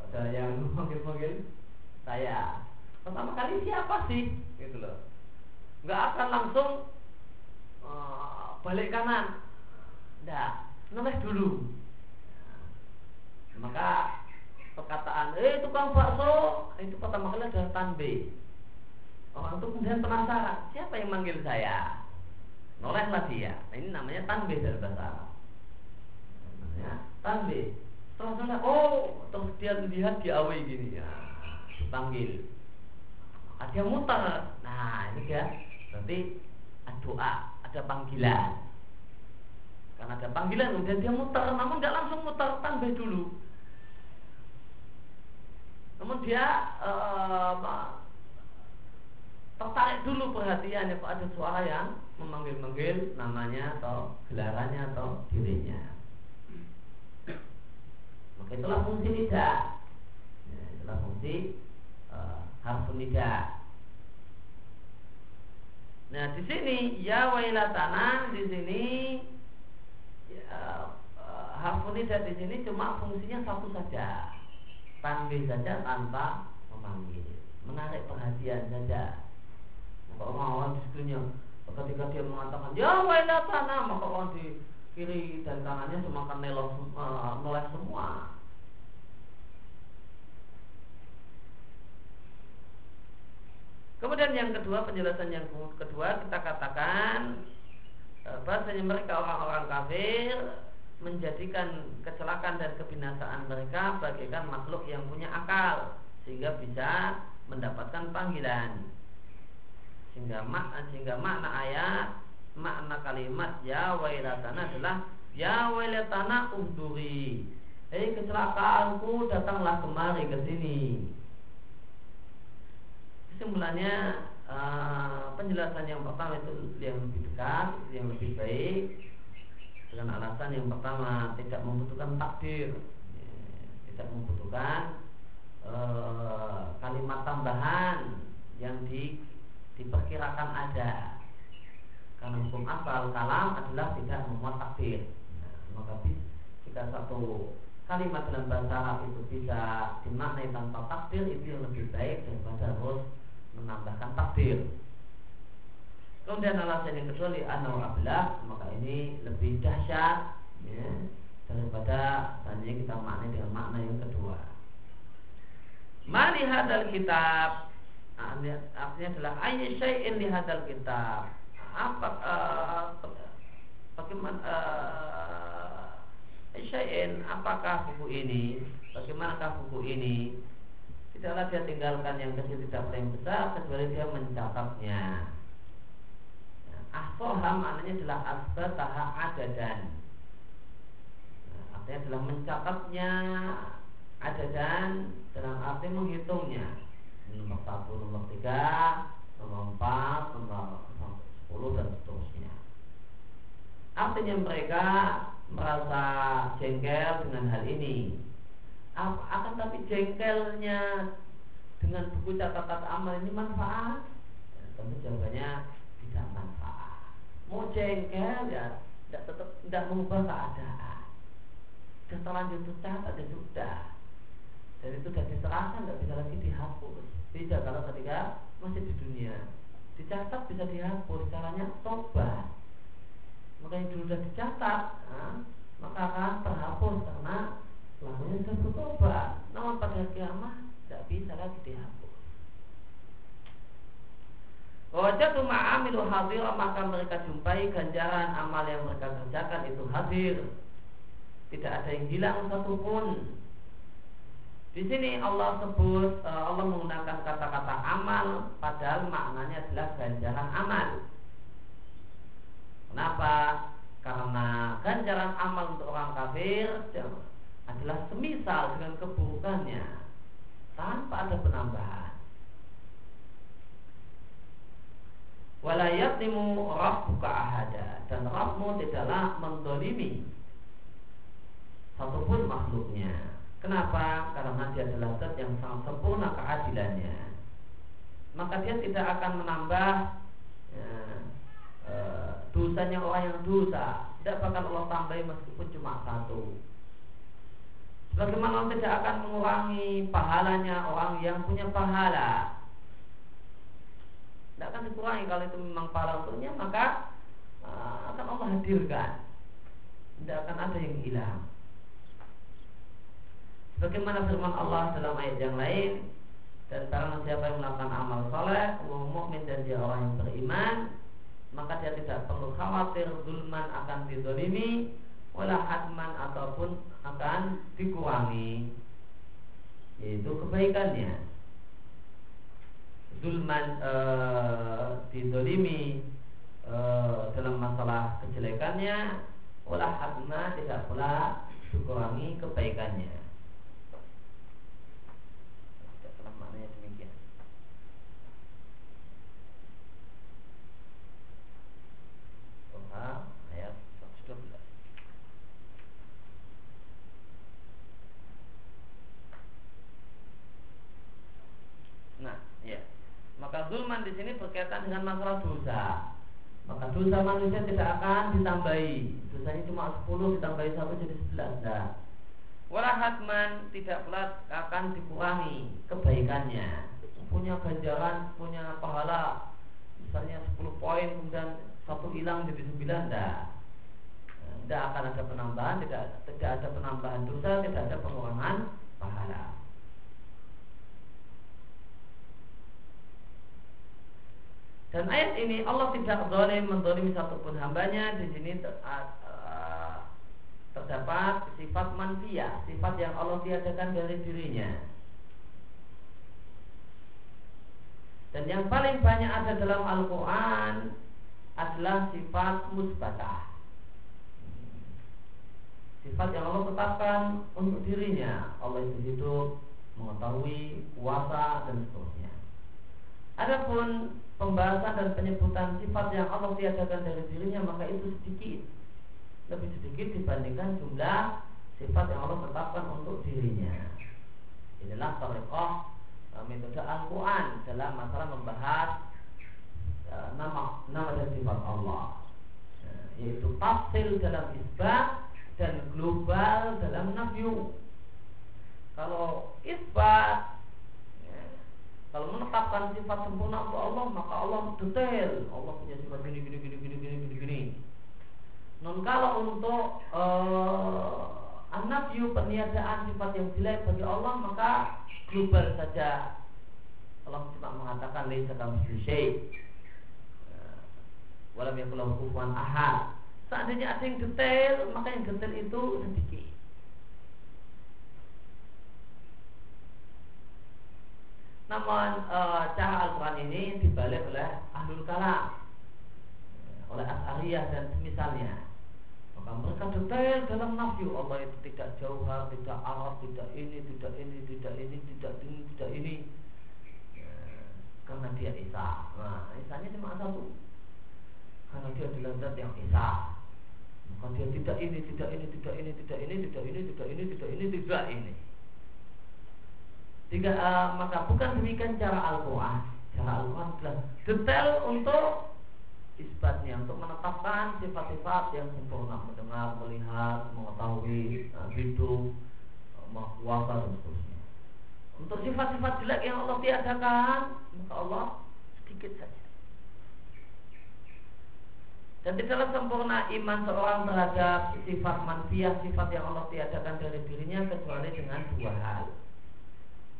Ada yang manggil-manggil saya. Pertama kali siapa sih? Gitu loh. Nggak akan langsung uh, balik kanan. Nggak, noleh dulu. maka perkataan eh tukang bakso itu pertama kali adalah tanbe. Orang itu kemudian penasaran siapa yang manggil saya nolehlah dia nah, ini namanya tanbih dari bahasa namanya tanbih setelah noleh oh terus dia lihat di awe gini ya dipanggil. Ada muter. Nah ini dia. Berarti doa ada panggilan. Karena ada panggilan kemudian dia muter. Namun nggak langsung muter tanbih dulu. Namun dia uh, tertarik dulu perhatiannya. Kok ada suara yang memanggil-manggil namanya atau gelarannya atau dirinya. Itulah fungsi nida. Ya, itulah fungsi uh, harfun nida. Nah di sini ya wailatana di sini ya, uh, harfun nida di sini cuma fungsinya satu saja, panggil saja tanpa memanggil, menarik perhatian saja. Maka orang-orang di sekelilingnya ketika dia mengatakan ya wailah tanah maka orang di kiri dan kanannya semakan nelok uh, semua Kemudian yang kedua penjelasan yang kedua kita katakan bahasanya mereka orang-orang kafir menjadikan kecelakaan dan kebinasaan mereka bagaikan makhluk yang punya akal sehingga bisa mendapatkan panggilan. Sehingga makna sehingga makna ayat makna kalimat ya wailatana adalah ya wailatana unduri. Hei kecelakaanku datanglah kemari ke sini kesimpulannya uh, penjelasan yang pertama itu yang lebih dekat yang lebih baik dengan alasan yang pertama tidak membutuhkan takdir. Tidak membutuhkan uh, kalimat tambahan yang di diperkirakan ada. Karena hukum asal kalam adalah tidak memuat takdir. Nah, maka jika satu kalimat dalam bahasa Arab itu bisa dimaknai tanpa takdir itu yang lebih baik daripada harus menambahkan takdir. Kemudian alasan yang kedua li anau ablah. Maka ini lebih dahsyat ya, daripada tadinya kita maknai dengan makna yang kedua. Mali hadal kitab. Artinya adalah ayat syai'in di hadal kitab. Apa uh, bagaimana uh, apakah buku ini bagaimanakah buku ini tidaklah dia tinggalkan yang kecil tidak yang besar kecuali dia mencatatnya ya, ahsoha maknanya adalah asbataha adadan nah, artinya adalah mencatatnya adadan dalam arti menghitungnya nomor satu, nomor tiga, nomor empat, nomor sepuluh dan seterusnya. Artinya mereka merasa jengkel dengan hal ini. Akan tapi jengkelnya dengan buku catatan amal ini manfaat? Ya, tentu jawabannya tidak manfaat. Mau jengkel ya tidak tetap tidak mengubah keadaan. Sudah terlanjur tercatat ya sudah. Dan itu sudah diserahkan tidak bisa lagi dihapus. Tidak kalau ketika masih di dunia dicatat bisa dihapus. Caranya tobat. Maka yang dulu sudah dicatat, nah, maka akan terhapus karena pelakunya sudah bertobat. Namun pada kiamat tidak bisa lagi dihapus. Wajatu ma'amilu hadir maka mereka jumpai ganjaran amal yang mereka kerjakan itu hadir. Tidak ada yang hilang satupun. Di sini Allah sebut eh, Allah menggunakan kata-kata amal padahal maknanya adalah ganjaran amal. Kenapa? Karena ganjaran amal untuk orang kafir adalah semisal dengan keburukannya tanpa ada penambahan. Walayatimu rabbuka ahada dan Rabbmu tidaklah mendolimi satupun makhluknya. Kenapa? Karena dia adalah zat yang sangat sempurna keadilannya. Maka dia tidak akan menambah ya, e, dosanya orang yang dosa. Tidak bakal Allah tambahi meskipun cuma satu. Bagaimana Allah tidak akan mengurangi pahalanya orang yang punya pahala? Tidak akan dikurangi kalau itu memang pahala untuknya Maka uh, akan Allah hadirkan. Tidak akan ada yang hilang. Bagaimana firman Allah dalam ayat yang lain Dan barang siapa yang melakukan amal soleh Mukmin dan dia orang yang beriman Maka dia tidak perlu khawatir Zulman akan didolimi wala hatman ataupun akan dikurangi. Yaitu kebaikannya. Zulman e, didolimi e, dalam masalah kejelekannya wala hatman tidak pula dikurangi kebaikannya zulman di sini berkaitan dengan masalah dosa. Maka dosa manusia tidak akan ditambahi. Dosanya cuma 10 ditambahi satu jadi 11 nah. Wala hatman tidak pula akan dikurangi kebaikannya. Punya ganjaran, punya pahala misalnya 10 poin kemudian satu hilang jadi 9 enggak. Tidak akan ada penambahan, tidak tidak ada penambahan dosa, tidak ada pengurangan pahala. Dan ayat ini Allah tidak zalim mendolimi satupun hambanya di sini terdapat sifat manfiyah, sifat yang Allah tiadakan dari dirinya. Dan yang paling banyak ada dalam Al-Quran adalah sifat musbatah. Sifat yang Allah tetapkan untuk dirinya. Allah itu hidup, mengetahui, kuasa, dan seterusnya. Adapun pembahasan dan penyebutan sifat yang Allah tiadakan dari dirinya maka itu sedikit lebih sedikit dibandingkan jumlah sifat yang Allah tetapkan untuk dirinya. Inilah tariqah e, metode Al-Quran dalam masalah membahas e, nama nama dan sifat Allah, e, yaitu tafsil dalam isbat dan global dalam nafyu. Kalau isbat menetapkan sifat sempurna untuk Allah, maka Allah detail. Allah punya sifat gini, gini, gini, gini, gini, gini, gini. Non kalau untuk uh, anak view peniadaan sifat yang jelek bagi Allah, maka global saja. Allah cuma mengatakan laisa kamitslihi syai. Eh, walam yakul kufuwan ahad. Seandainya ada yang detail, maka yang detail itu sedikit. Namun e, cara Al-Quran ini dibalik oleh Ahlul Kalam Oleh As'ariyah dan semisalnya Maka mereka detail dalam nafyu Allah itu tidak jauhar, tidak Arab, tidak ini, tidak ini, tidak ini, tidak ini, tidak ini ya, Karena dia Isa Nah, Isanya cuma satu Karena dia adalah zat yang Isa Maka dia tidak ini, tidak ini, tidak ini, tidak ini, tidak ini, tidak ini, tidak ini, tidak ini, tidak ini Jika uh, maka bukan demikian cara Al-Quran. Cara Al-Quran adalah detail untuk isbatnya untuk menetapkan sifat-sifat yang sempurna mendengar, melihat, mengetahui, uh, hidup, uh, dan seterusnya. Untuk sifat-sifat jelek yang Allah tiadakan, maka Allah sedikit saja. Dan tidaklah sempurna iman seorang terhadap sifat manfiah, sifat yang Allah tiadakan dari dirinya kecuali dengan dua hal.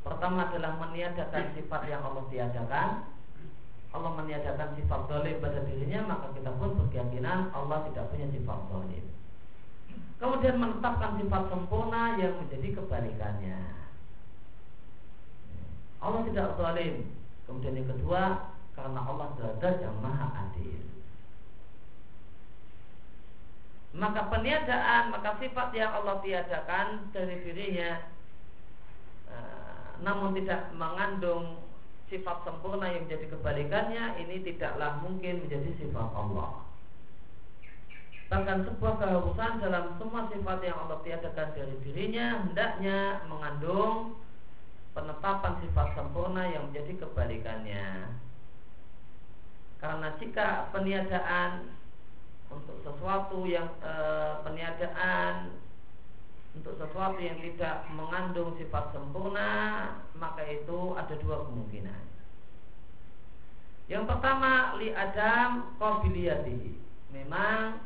Pertama adalah meniadakan sifat yang Allah tiadakan. Allah meniadakan sifat dolim pada dirinya, maka kita pun berkeyakinan Allah tidak punya sifat dolim. Kemudian menetapkan sifat sempurna yang menjadi kebalikannya. Allah tidak dolim. Kemudian yang kedua, karena Allah adalah yang maha adil maka peniadaan maka sifat yang Allah tiadakan dari dirinya eh, namun tidak mengandung sifat sempurna yang menjadi kebalikannya ini tidaklah mungkin menjadi sifat Allah. Bahkan sebuah keharusan dalam semua sifat yang Allah tiadakan dari dirinya hendaknya mengandung penetapan sifat sempurna yang menjadi kebalikannya. Karena jika peniadaan untuk sesuatu yang e, peniadaan untuk sesuatu yang tidak mengandung sifat sempurna maka itu ada dua kemungkinan. Yang pertama li adam qabiliyati. Memang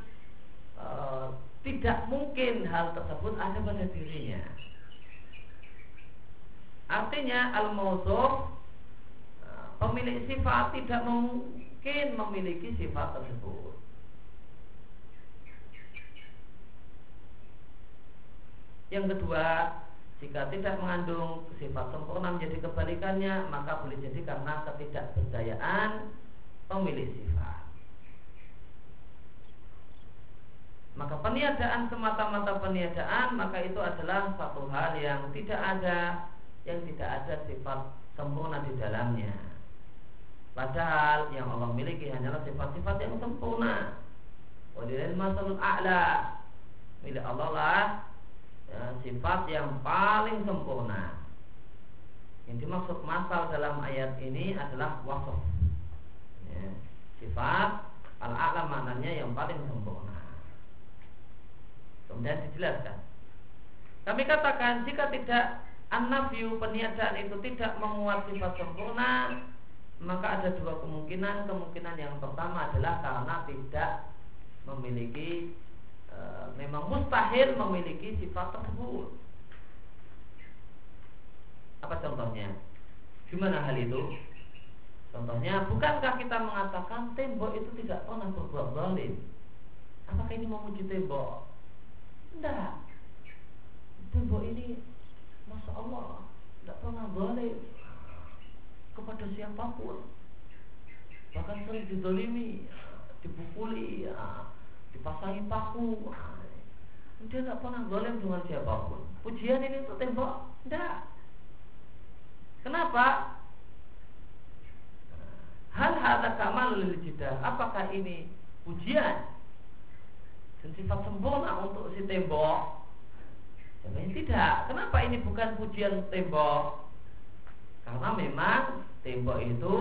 e, tidak mungkin hal tersebut ada pada dirinya. Artinya al mausuf e, pemilik sifat tidak mungkin memiliki sifat tersebut Yang kedua, jika tidak mengandung sifat sempurna menjadi kebalikannya, maka boleh jadi karena ketidakberdayaan pemilik sifat. Maka peniadaan semata-mata peniadaan maka itu adalah satu hal yang tidak ada yang tidak ada sifat sempurna di dalamnya. Padahal yang Allah miliki hanyalah sifat-sifat yang sempurna. Walilal masalul a'la. Milik Allah lah ya, sifat yang paling sempurna. Yang dimaksud masal dalam ayat ini adalah wasf. Ya, sifat al-a'la maknanya yang paling sempurna. Kemudian dijelaskan. Kami katakan jika tidak an peniadaan itu tidak memuat sifat sempurna, maka ada dua kemungkinan. Kemungkinan yang pertama adalah karena tidak memiliki e, memang mustahil memiliki sifat tersebut. Apa contohnya? Gimana hal itu? Contohnya, bukankah kita mengatakan tembok itu tidak pernah berbuat zalim? Apakah ini memuji tembok? Tidak. Tembok ini, masya Allah, tidak pernah zalim kepada siapa pun. Bahkan sering didolimi, dipukuli, ya, dipasangi paku dia nggak pernah golem dengan siapa pun. Pujian ini untuk tembok? Tidak kenapa? Hal hal kamal jidah. Apakah ini pujian? Dan sifat sempurna untuk si tembok? Jawabannya tidak. Kenapa ini bukan pujian tembok? Karena memang tembok itu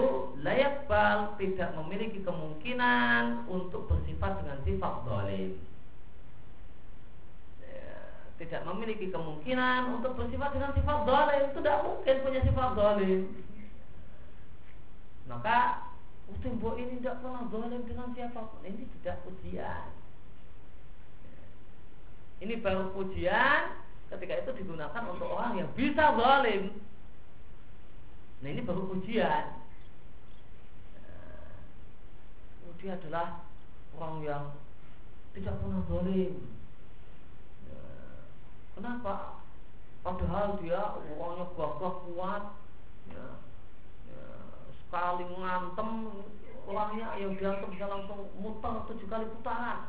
layak bal tidak memiliki kemungkinan untuk bersifat dengan sifat dolim. Ya, tidak memiliki kemungkinan untuk bersifat dengan sifat dolim. Tidak mungkin punya sifat dolim. Maka oh, tembok ini tidak pernah dolim dengan siapa pun. Ini tidak pujian. Ini baru pujian ketika itu digunakan untuk orang yang bisa dolim Nah ini baru ujian. Nah, dia adalah orang yang tidak pernah boleh. Ya, kenapa? Padahal dia orangnya gagah kuat, ya, ya, sekali ngantem orangnya yang diantum bisa langsung muter tujuh kali putaran.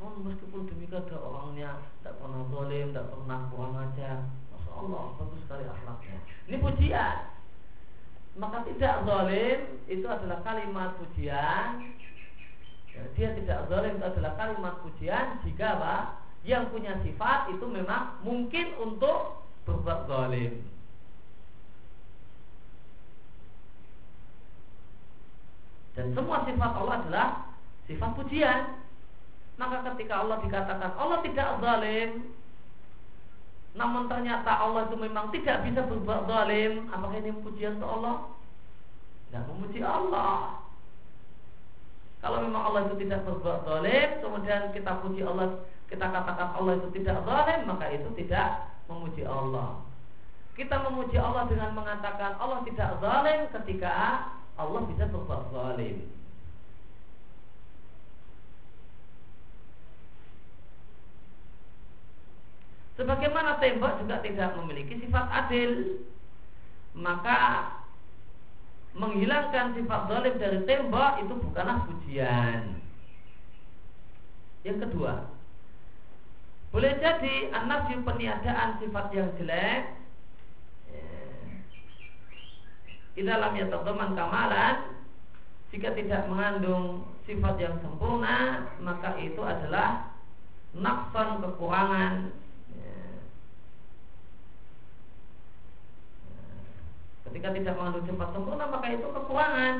Namun meskipun demikian ada orangnya tidak pernah boleh, tidak pernah kurang aja. Masya Allah, bagus sekali akhlaknya. Ini pujian maka tidak zalim itu adalah kalimat pujian. Ya, dia tidak zalim itu adalah kalimat pujian jika apa? Yang punya sifat itu memang mungkin untuk berbuat zalim. Dan semua sifat Allah adalah sifat pujian. Maka ketika Allah dikatakan Allah tidak zalim namun ternyata Allah itu memang tidak bisa berbuat zalim, apakah ini pujian untuk Allah? Tidak memuji Allah. Kalau memang Allah itu tidak berbuat zalim, kemudian kita puji Allah, kita katakan Allah itu tidak zalim, maka itu tidak memuji Allah. Kita memuji Allah dengan mengatakan Allah tidak zalim ketika Allah bisa berbuat zalim. Sebagaimana tembok juga tidak memiliki sifat adil, maka menghilangkan sifat zalim dari tembok itu bukanlah pujian. Yang kedua, boleh jadi anak peniadaan sifat yang jelek di dalamnya terteman kamalan jika tidak mengandung sifat yang sempurna maka itu adalah nakson kekurangan Ketika tidak mengandung sifat sempurna maka itu kekurangan.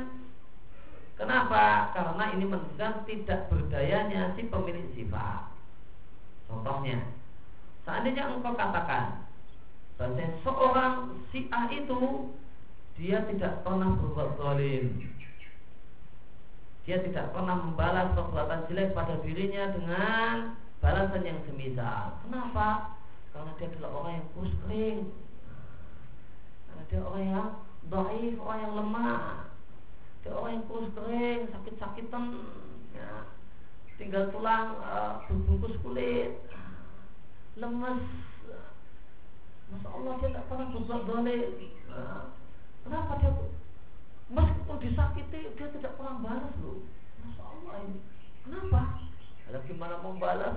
Kenapa? Karena ini menunjukkan tidak berdayanya si pemilik sifat. Contohnya, seandainya engkau katakan bahwa seorang si A itu dia tidak pernah berbuat zalim. Dia tidak pernah membalas perbuatan jelek pada dirinya dengan balasan yang semisal. Kenapa? Karena dia adalah orang yang kurus kering, ada orang yang baik, orang yang lemah. Ada orang yang kurus kering, sakit-sakitan. Ya. Tinggal tulang uh, berbungkus kulit. Lemes. Masya Allah dia tak pernah berbuat dolim nah, Kenapa dia Meskipun disakiti dia tidak pernah balas loh? Masya Allah ini? Kenapa? Ada gimana mau balas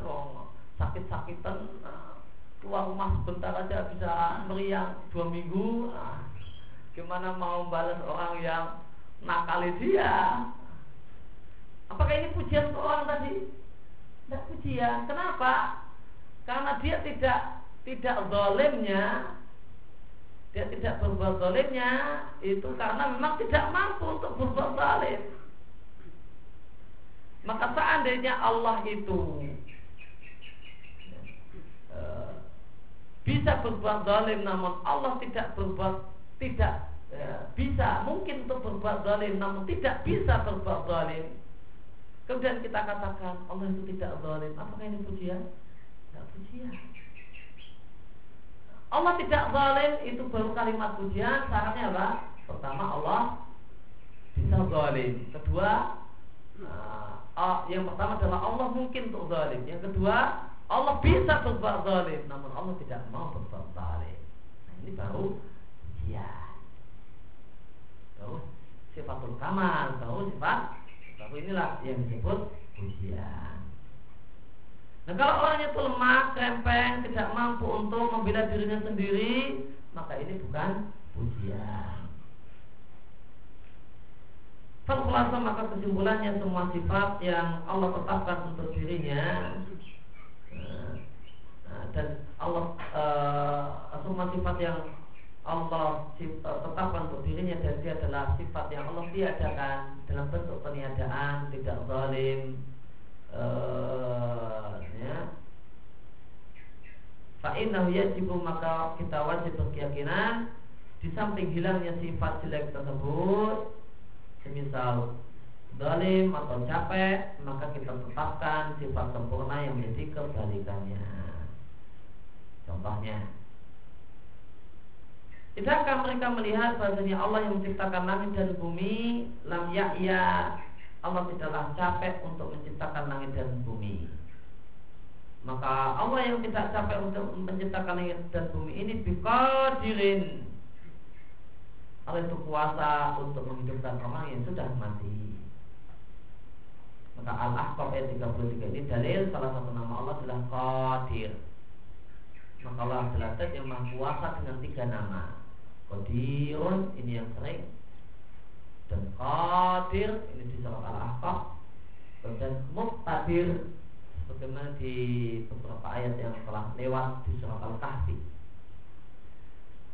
sakit-sakitan nah, keluar rumah sebentar aja bisa meriang dua minggu. Nah, gimana mau balas orang yang nakali dia? Apakah ini pujian ke orang tadi? Tidak pujian. Kenapa? Karena dia tidak tidak zalimnya. Dia tidak berbuat zalimnya itu karena memang tidak mampu untuk berbuat zalim. Maka seandainya Allah itu bisa berbuat zalim namun Allah tidak berbuat tidak ya, bisa. Mungkin untuk berbuat zalim namun tidak bisa berbuat zalim. Kemudian kita katakan Allah itu tidak zalim. Apakah ini pujian? Tidak pujian. Allah tidak zalim itu baru kalimat pujian. Syaratnya apa? Pertama Allah bisa zalim. Kedua uh, yang pertama adalah Allah mungkin untuk zalim. Yang kedua Allah bisa berbuat zalim, namun Allah tidak mau berbuat zalim. Nah, ini baru ya. Baru sifatul kamal, baru sifat baru inilah yang disebut pujian. Nah kalau orangnya itu lemah, krempeng, tidak mampu untuk membela dirinya sendiri, maka ini bukan pujian. Falkulasa maka kesimpulannya semua sifat yang Allah tetapkan untuk dirinya dan Allah uh, semua sifat yang Allah uh, tetapkan untuk dirinya dan dia adalah sifat yang Allah tiadakan dalam bentuk peniadaan tidak zalim uh, ya. Yajibu maka kita wajib berkeyakinan di samping hilangnya sifat jelek tersebut semisal zalim atau capek maka kita tetapkan sifat sempurna yang menjadi kebalikannya Contohnya. Tidakkah mereka melihat bahasanya Allah yang menciptakan langit dan bumi? Lam ya'ya. Allah tidaklah capek untuk menciptakan langit dan bumi. Maka Allah yang tidak capek untuk menciptakan langit dan bumi ini Bikadirin Allah itu kuasa untuk menghidupkan orang yang sudah mati. Maka Al-Ahqaf ayat 33 ini dalil salah satu nama Allah adalah Qadir maka Allah yang maha kuasa dengan tiga nama. Qadirun ini yang sering. Dan Qadir ini di surat Al-Ahqaf. Dan Muqtadir sebagaimana di beberapa ayat yang telah lewat di surat Al-Kahfi.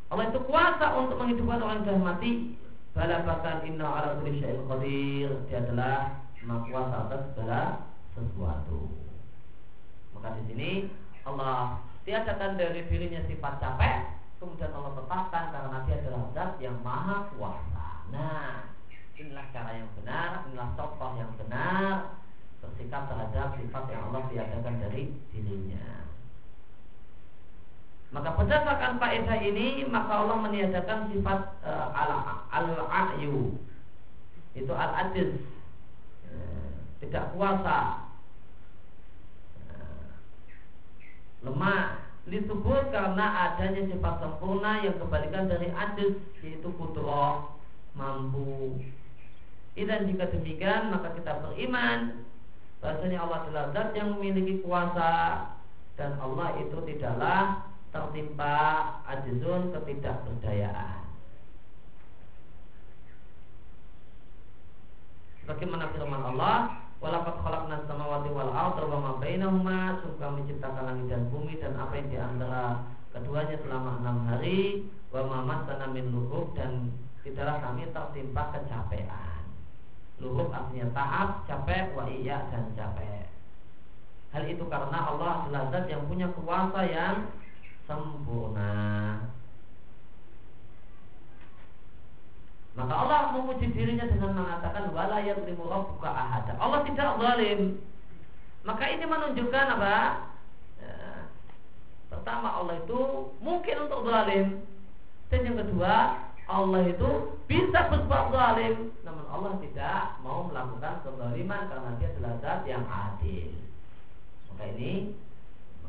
Allah itu kuasa untuk menghidupkan orang yang mati. Bala bahkan inna ala kulli syai'in qadir. Dia adalah maha kuasa atas segala sesuatu. Maka di sini Allah tiadakan dari dirinya sifat capek, kemudian Allah tetapkan karena dia adalah zat yang maha kuasa. Nah, inilah cara yang benar, inilah contoh yang benar bersikap terhadap sifat yang Allah tiadakan dari dirinya. Maka berdasarkan faedah ini maka Allah meniadakan sifat uh, al-a'yu itu al-ajiz uh, tidak kuasa uh, lemah disebut karena adanya sifat sempurna yang kebalikan dari ajiz yaitu kudroh mampu dan jika demikian maka kita beriman bahasanya Allah adalah zat yang memiliki kuasa dan Allah itu tidaklah tertimpa ajizun ketidakberdayaan. Bagaimana firman Allah, Walakat khalaqna samawati wal arda wa ma bainahuma Sungguh menciptakan langit dan bumi dan apa yang di antara keduanya selama enam hari wa ma masana min luhub dan tidaklah kami tertimpa kecapean. Luhub artinya taat, capek, wa iya dan capek. Hal itu karena Allah adalah zat yang punya kuasa yang sempurna. Maka Allah memuji dirinya dengan mengatakan wala yadlimu. Allah tidak zalim. Maka ini menunjukkan apa? Ya, pertama Allah itu mungkin untuk zalim. Dan yang kedua, Allah itu bisa berbuat zalim, namun Allah tidak mau melakukan kezaliman karena dia adalah zat yang adil. Maka ini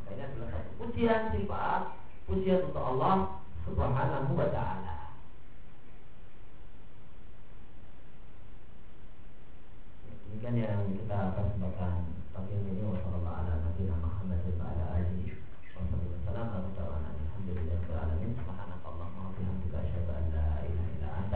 ini adalah satu pujian sifat pujian untuk Allah Subhanahu wa taala. Demikian yang kita الحمد لله رب العالمين. سبحانك اللهم وبحمدك أشهد أن لا إله إلا أنت